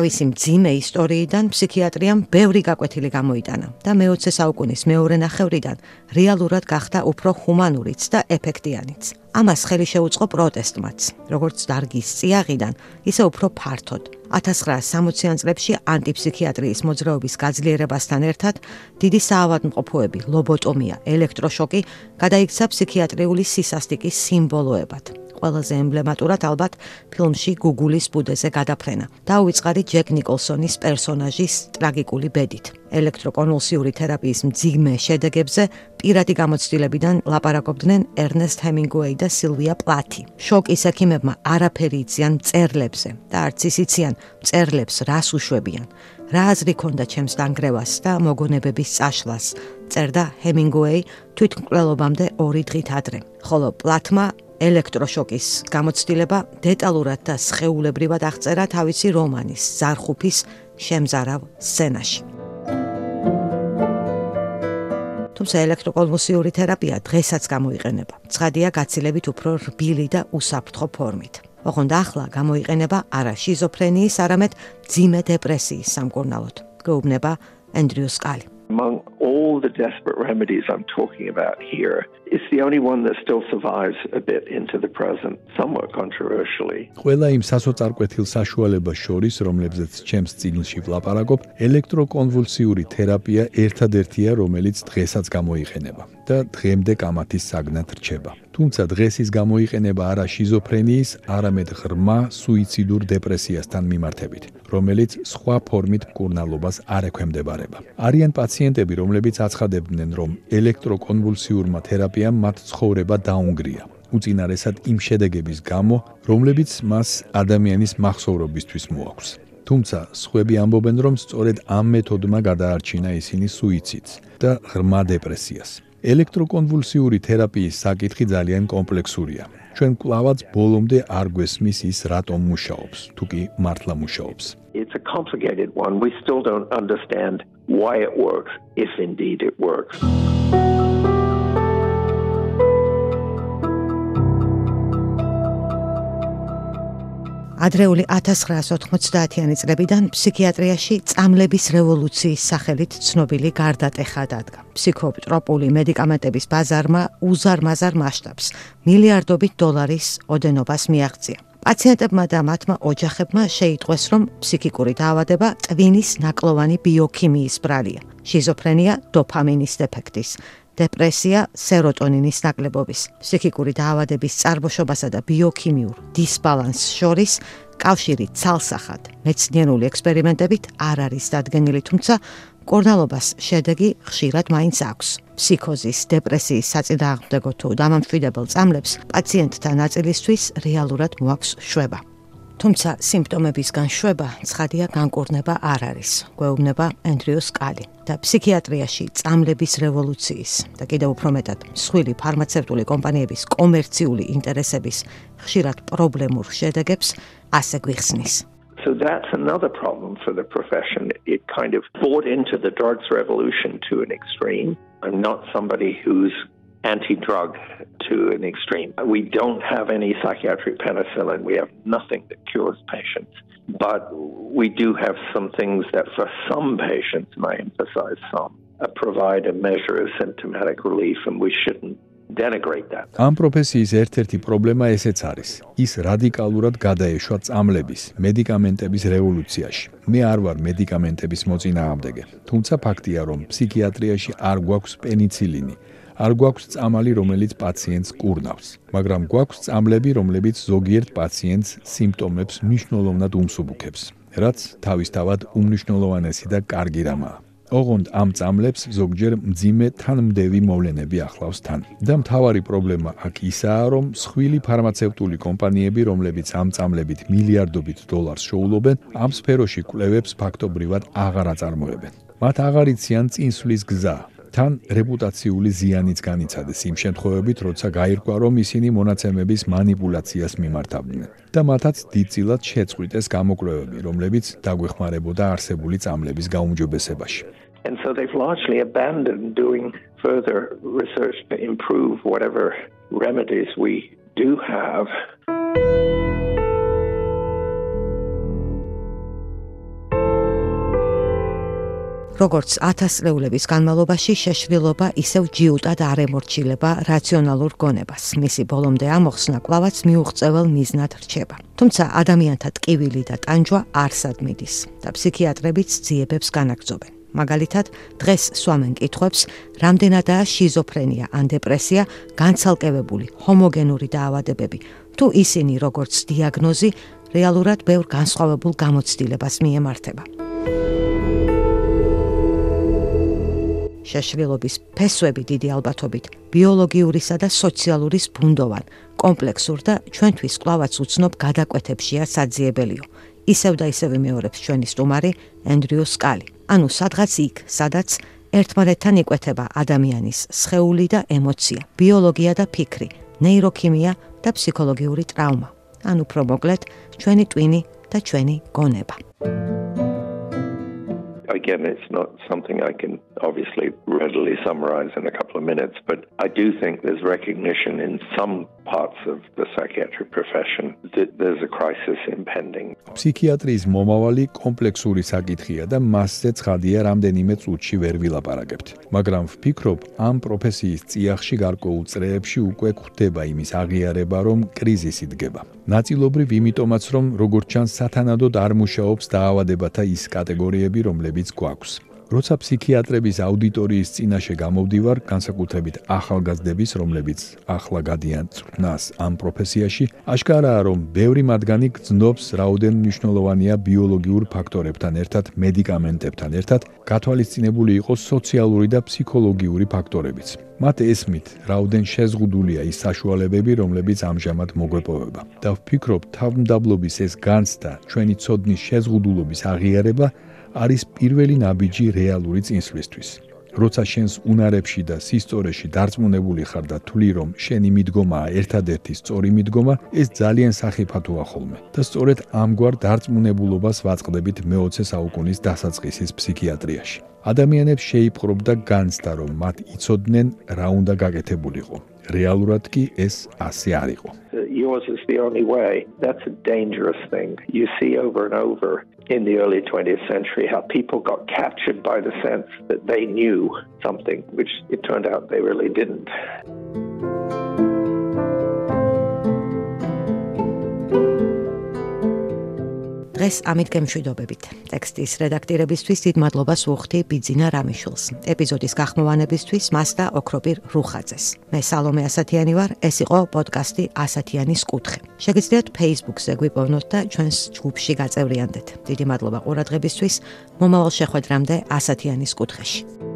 თავისი მძიმე ისტორიიდან ფსიქიატრიამ ბევრი გაკვეთილი გამოიტანა და მე-20 საუკუნის მეორე ნახევრიდან რეალურად გახდა უფრო ჰუმანურიც და ეფექტიანიც. ამას ხელი შეუწყო პროტესტმაც, როგორც დარგის წიაღიდან, ისე უფრო ფართოდ. 1960-იან წლებში ანტიფსიქიატრიის მოძრაობის გაძლიერებასთან ერთად დიდი საავადმყოფოები, ლობოტომია, ელექტროშოკი გადაიქცა ფსიქიატრიული სისასტიკის სიმბოლოებად. ყველაზე ემბლემატურად ალბათ ფილმში გუგულის ბუდეზე გადაფრენა. დაუვიწყარი ჯეკ ნიკოლსონის პერსონაჟის ტრაგიკული ბედით. ელექტროკონვულსიური თერაპიის მძიმე შედეგებზე პირადი გამოცდილებიდან ლაპარაკობდნენ ერნესტ ჰემინგუეი და სილვია პლათი. შოკის ექიმებმა არაფერი იციან წერლებზე და არც ის იციან წერლებს რას უშვებიან. რა აზრი ქონდა ჩემს დანგრევას და მოგონებების წაშლას? წერდა ჰემინგუეი თვითმკვლელობამდე 2 დღით ადრე. ხოლო პლათმა ელექტროშოკის გამოცდილება დეტალურად და სხეულებრივად აღწერა თავისი რომანის ზარხუფის შემზარავ სცენაში. თუმცა ელექტროკონვულსიური თერაპია დღესაც გამოიყენება. ცხადია, გაცილებით უფრო რბილი და უსაფრთხო ფორმით. ოღონდ ახლა გამოიყენება არა შიზოფრენიის, არამედ ძიმე დეპრესიის სამკურნალოდ. გეუბნება ენდრიუ სკალი. Among all the desperate remedies I'm talking about here, it's the only one that still survives a bit into the present, somewhat controversially. ყველა იმ სასოწარკვეთილ საშუალებას შორის, რომლებზეც ჩემს წიგნში ვლაპარაკობ, ელექტროკონვულსიური თერაპია ერთადერთია, რომელიც დღესაც გამოიყენება და დღემდე კამათის საგნად რჩება. თუმცა დღეს ის გამოიყენება არა შიზოფრენიის, არამედ ღრმა სუიციდურ დეპრესიასთან მიმართებით, რომელიც სხვა ფორმით მკურნალობას არ ექვემდებარება. არიან პაციენტები, რომლებიც აცხადებდნენ, რომ ელექტროკონვულსიურმა თერაპიამ მათ ცხოვრება დაუნგრია. უწინარესად იმ შედეგების გამო, რომლებიც მას ადამიანის მახსოვრობისთვის მოაქვს. თუმცა, სხვები ამბობენ, რომ სწორედ ამ მეთოდმა გადაარჩინა ისინი სუიციდს და ღრმა დეპრესიას. ელექტროკონვულსიური თერაპიის საკითხი ძალიან კომპლექსურია. ჩვენ კლავაც ბოლომდე არ გვესმის ის რატომ მუშაობს, თუ კი მართლა მუშაობს. It's a complicated one. We still don't understand why it works if indeed it works. ადრეული 1990-იანი წლებიდან ფსიქიატრიაში წამლების რევოლუციის სახელით ცნობილი გარდატეხა დადგა. ფსიქოტროპული მედიკამენტების ბაზარმა უზარმაზარ მასშტაბს, მილიარდობით დოლარის ოდენობას მიაღწია. პაციენტებმა და მათმა ოჯახებმა შეიტყვეს, რომ ფსიქიკური დაავადება ტვინის ნაკლოვანი ბიოქიმიის ბრალია. შიზოფრენია დოფამინის დეფექტის, დეპრესია სეროტონინის ნაკლებობის, ფსიქიკური დაავადების წარმოშობასა და ბიოქიმიურ დისბალანსს შორის კავშირი ცალსახად მეცნიერული ექსპერიმენტებით არ არის დადგენილი, თუმცა კორნალობას შედეგი ხშირად მაინც აქვს. ფსიქოზის, დეპრესიის საწინააღმდეგო თუ დამამშვიდებელ წამლებს პაციენტთა ნაწილისთვის რეალურად მოაქვს შვება. თუმცა სიმპტომების განშვება ცხადია განკურნება არ არის. გვეუბნება ენდრიუ სკალი და ფსიქიატრიაში წამლების რევოლუციის და კიდევ უფრო მეტად მსხვილი ფარმაცევტული კომპანიების კომერციული ინტერესების ხშირად პრობლემურ შედეგებს ასე გვიხსნის. So that's another problem for the profession. It kind of bought into the drugs revolution to an extreme. I'm not somebody who's anti drug to an extreme. We don't have any psychiatric penicillin, we have nothing that cures patients. But we do have some things that, for some patients, I emphasize some, uh, provide a measure of symptomatic relief, and we shouldn't denigrate that. ამ პროფესიის ერთ-ერთი პრობლემა ესეც არის. ის რადიკალურად გადაეშვა წამლების, მედიკამენტების რევოლუციაში. მე არ ვარ მედიკამენტების მოწინააღმდეგე, თუმცა ფაქტია, რომ ფსიქიატრიაში არ გვაქვს პენიცილინი, არ გვაქვს წამალი, რომელიც პაციენტს კურნავს, მაგრამ გვაქვს წამლები, რომლებიც ზოგიერთ პაციენტს სიმპტომებს მნიშვნელოვნად უმსუბუქებს, რაც თავისთავად უმნიშვნელოვანესი და კარგი რამაა. ოღონდ ამ წამლებს ზოგჯერ მძიმე თანმდევი მოვლენები ახლავს თან. და მთავარი პრობლემა აქ ისაა, რომ სხვილი ფარმაცევტული კომპანიები, რომლებიც ამ წამლებით მილიარდობით დოლარს შოულობენ, ამ სფეროში კვლევებს ფაქტობრივად აღარ აწარმოებენ. მათ აღარ იციან წინსვლის გზა, თან რეპუტაციული ზიანიც განიცადეს იმ შემთხვევებით, როცა გაირკვა, რომ ისინი მონაცემების манипуляციას მიმართავდნენ და მათაც დიდწილად შეწყვიტეს გამოკვლევები, რომლებიც დაგვეხმარებოდა არსებული წამლების გაუმჯობესებაში. And so they've largely abandoned doing further research to improve whatever remedies we do have. როგორც ათასწლეულების განმავლობაში შეშლილობა ისევ ჯიუტად არ ემორჩილება რაციონალურ გონებას. მისი ბოლომდე ამოხსნა კლავაც მიუღწეველ მიზნად რჩება. თუმცა ადამიანთა ტკივილი და ტანჯვა არსად მიდის და ფსიქიატრებიც ძიებებს განაგზობენ. მაგალითად, დღეს სვამენ კითხვებს, რამდენადაა შიზოფრენია ან დეპრესია განცალკევებული ჰომოგენური დაავადებები, თუ ისინი როგორც დიაგნოზი რეალურად ბევრ განსხვავებულ გამოცდილებას მიემართება. შეშრილობის ფესვები დიდი ალბათობით ბიოლოგიურისა და სოციალურის ბუნდოვან, კომპლექსურ და ჩვენთვის კლავაც უცნობ გადაკვეთებშია საძიებელიო. ისევ და ისევ მეორებს ჩვენი სტუმარი ენდრიუ სკალი. ანუ სადღაც იქ, სადაც ერთმანეთთან იკვეთება ადამიანის სხეული და ემოცია, ბიოლოგია და ფიქრი, ნეიროქიმია და ფსიქოლოგიური ტრავმა. ანუ უფრო მოკლედ, ჩვენი ტვინი და ჩვენი გონება. Again, it's not something I can obviously readily summarize in a couple of minutes, but I do think there's recognition in some parts of the psychiatric profession that there's a crisis impending. ფსიქიატრიის მომავალი კომპლექსური საკითხია და მასზე ცხადია რამდენიმე წუთში ვერ ვილაპარაკებთ. მაგრამ ვფიქრობ, ამ პროფესიის წიაღში გარკვეულ წრეებში უკვე გვხვდება იმის აღიარება, რომ კრიზისი დგება. ნაწილობრივ იმიტომაც, რომ როგორც ჩანს, სათანადოდ არ მუშაობს დაავადებათა ის კატეგორიები, რომლებიც გვაქვს. როცა ფსიქიატრების აუდიტორიის წინაშე გამოვდივარ, განსაკუთრებით ახალგაზრდების, რომლებიც ახლა გადიან წვნას ამ პროფესიაში, აშკარაა, რომ ბევრი მათგანი გძნობს რაოდენ მნიშვნელოვანია ბიოლოგიურ ფაქტორებთან ერთად, მედიკამენტებთან ერთად, გათვალისწინებული იყოს სოციალური და ფსიქოლოგიური ფაქტორებიც. მათ ესმით, რაოდენ შეზღუდულია ის საშუალებები, რომლებიც ამჟამად მოგვეპოვება. და ვფიქრობ, თავმდაბლობის ეს განცდა, ჩვენი ცოდნის შეზღუდულობის აღიარება არის პირველი ნაბიჯი რეალური წინსვლისთვის. როცა შენს უნარებში და სისტორეში დარწმუნებული ხარ და თვლი რომ შენი მიდგომაა ერთადერთი სწორი მიდგომა, ეს ძალიან სახიფათოა ხოლმე. და სწორედ ამგვარ დარწმუნებულობას ვაწყდებით მე-20 საუკუნის დასაწყისის ფსიქიატრიაში. ადამიანებს შეიპყრობდა განცდა რომ მათ იცოდნენ რა უნდა გაკეთებულიყო. რეალურად კი ეს ასე არ იყო. Yours is the only way. That's a dangerous thing. You see over and over in the early 20th century how people got captured by the sense that they knew something which it turned out they really didn't. დღეს ამით გემშვიდობებით. ტექსტის რედაქტირებისთვის დიდ მადლობას ვუხდი ბიძინა რამიშულს. ეპიზოდის გახმოვანებისთვის მას და ოქროპირ რუხაძეს. მე სალომე ასათიანი ვარ, ეს იყო პოდკასტი ასათიანის კუთხე. შეგიძლიათ Facebook-ზე გვიპოვნოთ და ჩვენს ჯგუფში გაწევრიანდეთ. დიდი მადლობა ყურადღებისთვის. მომავალ შეხვედრამდე ასათიანის კუთხეში.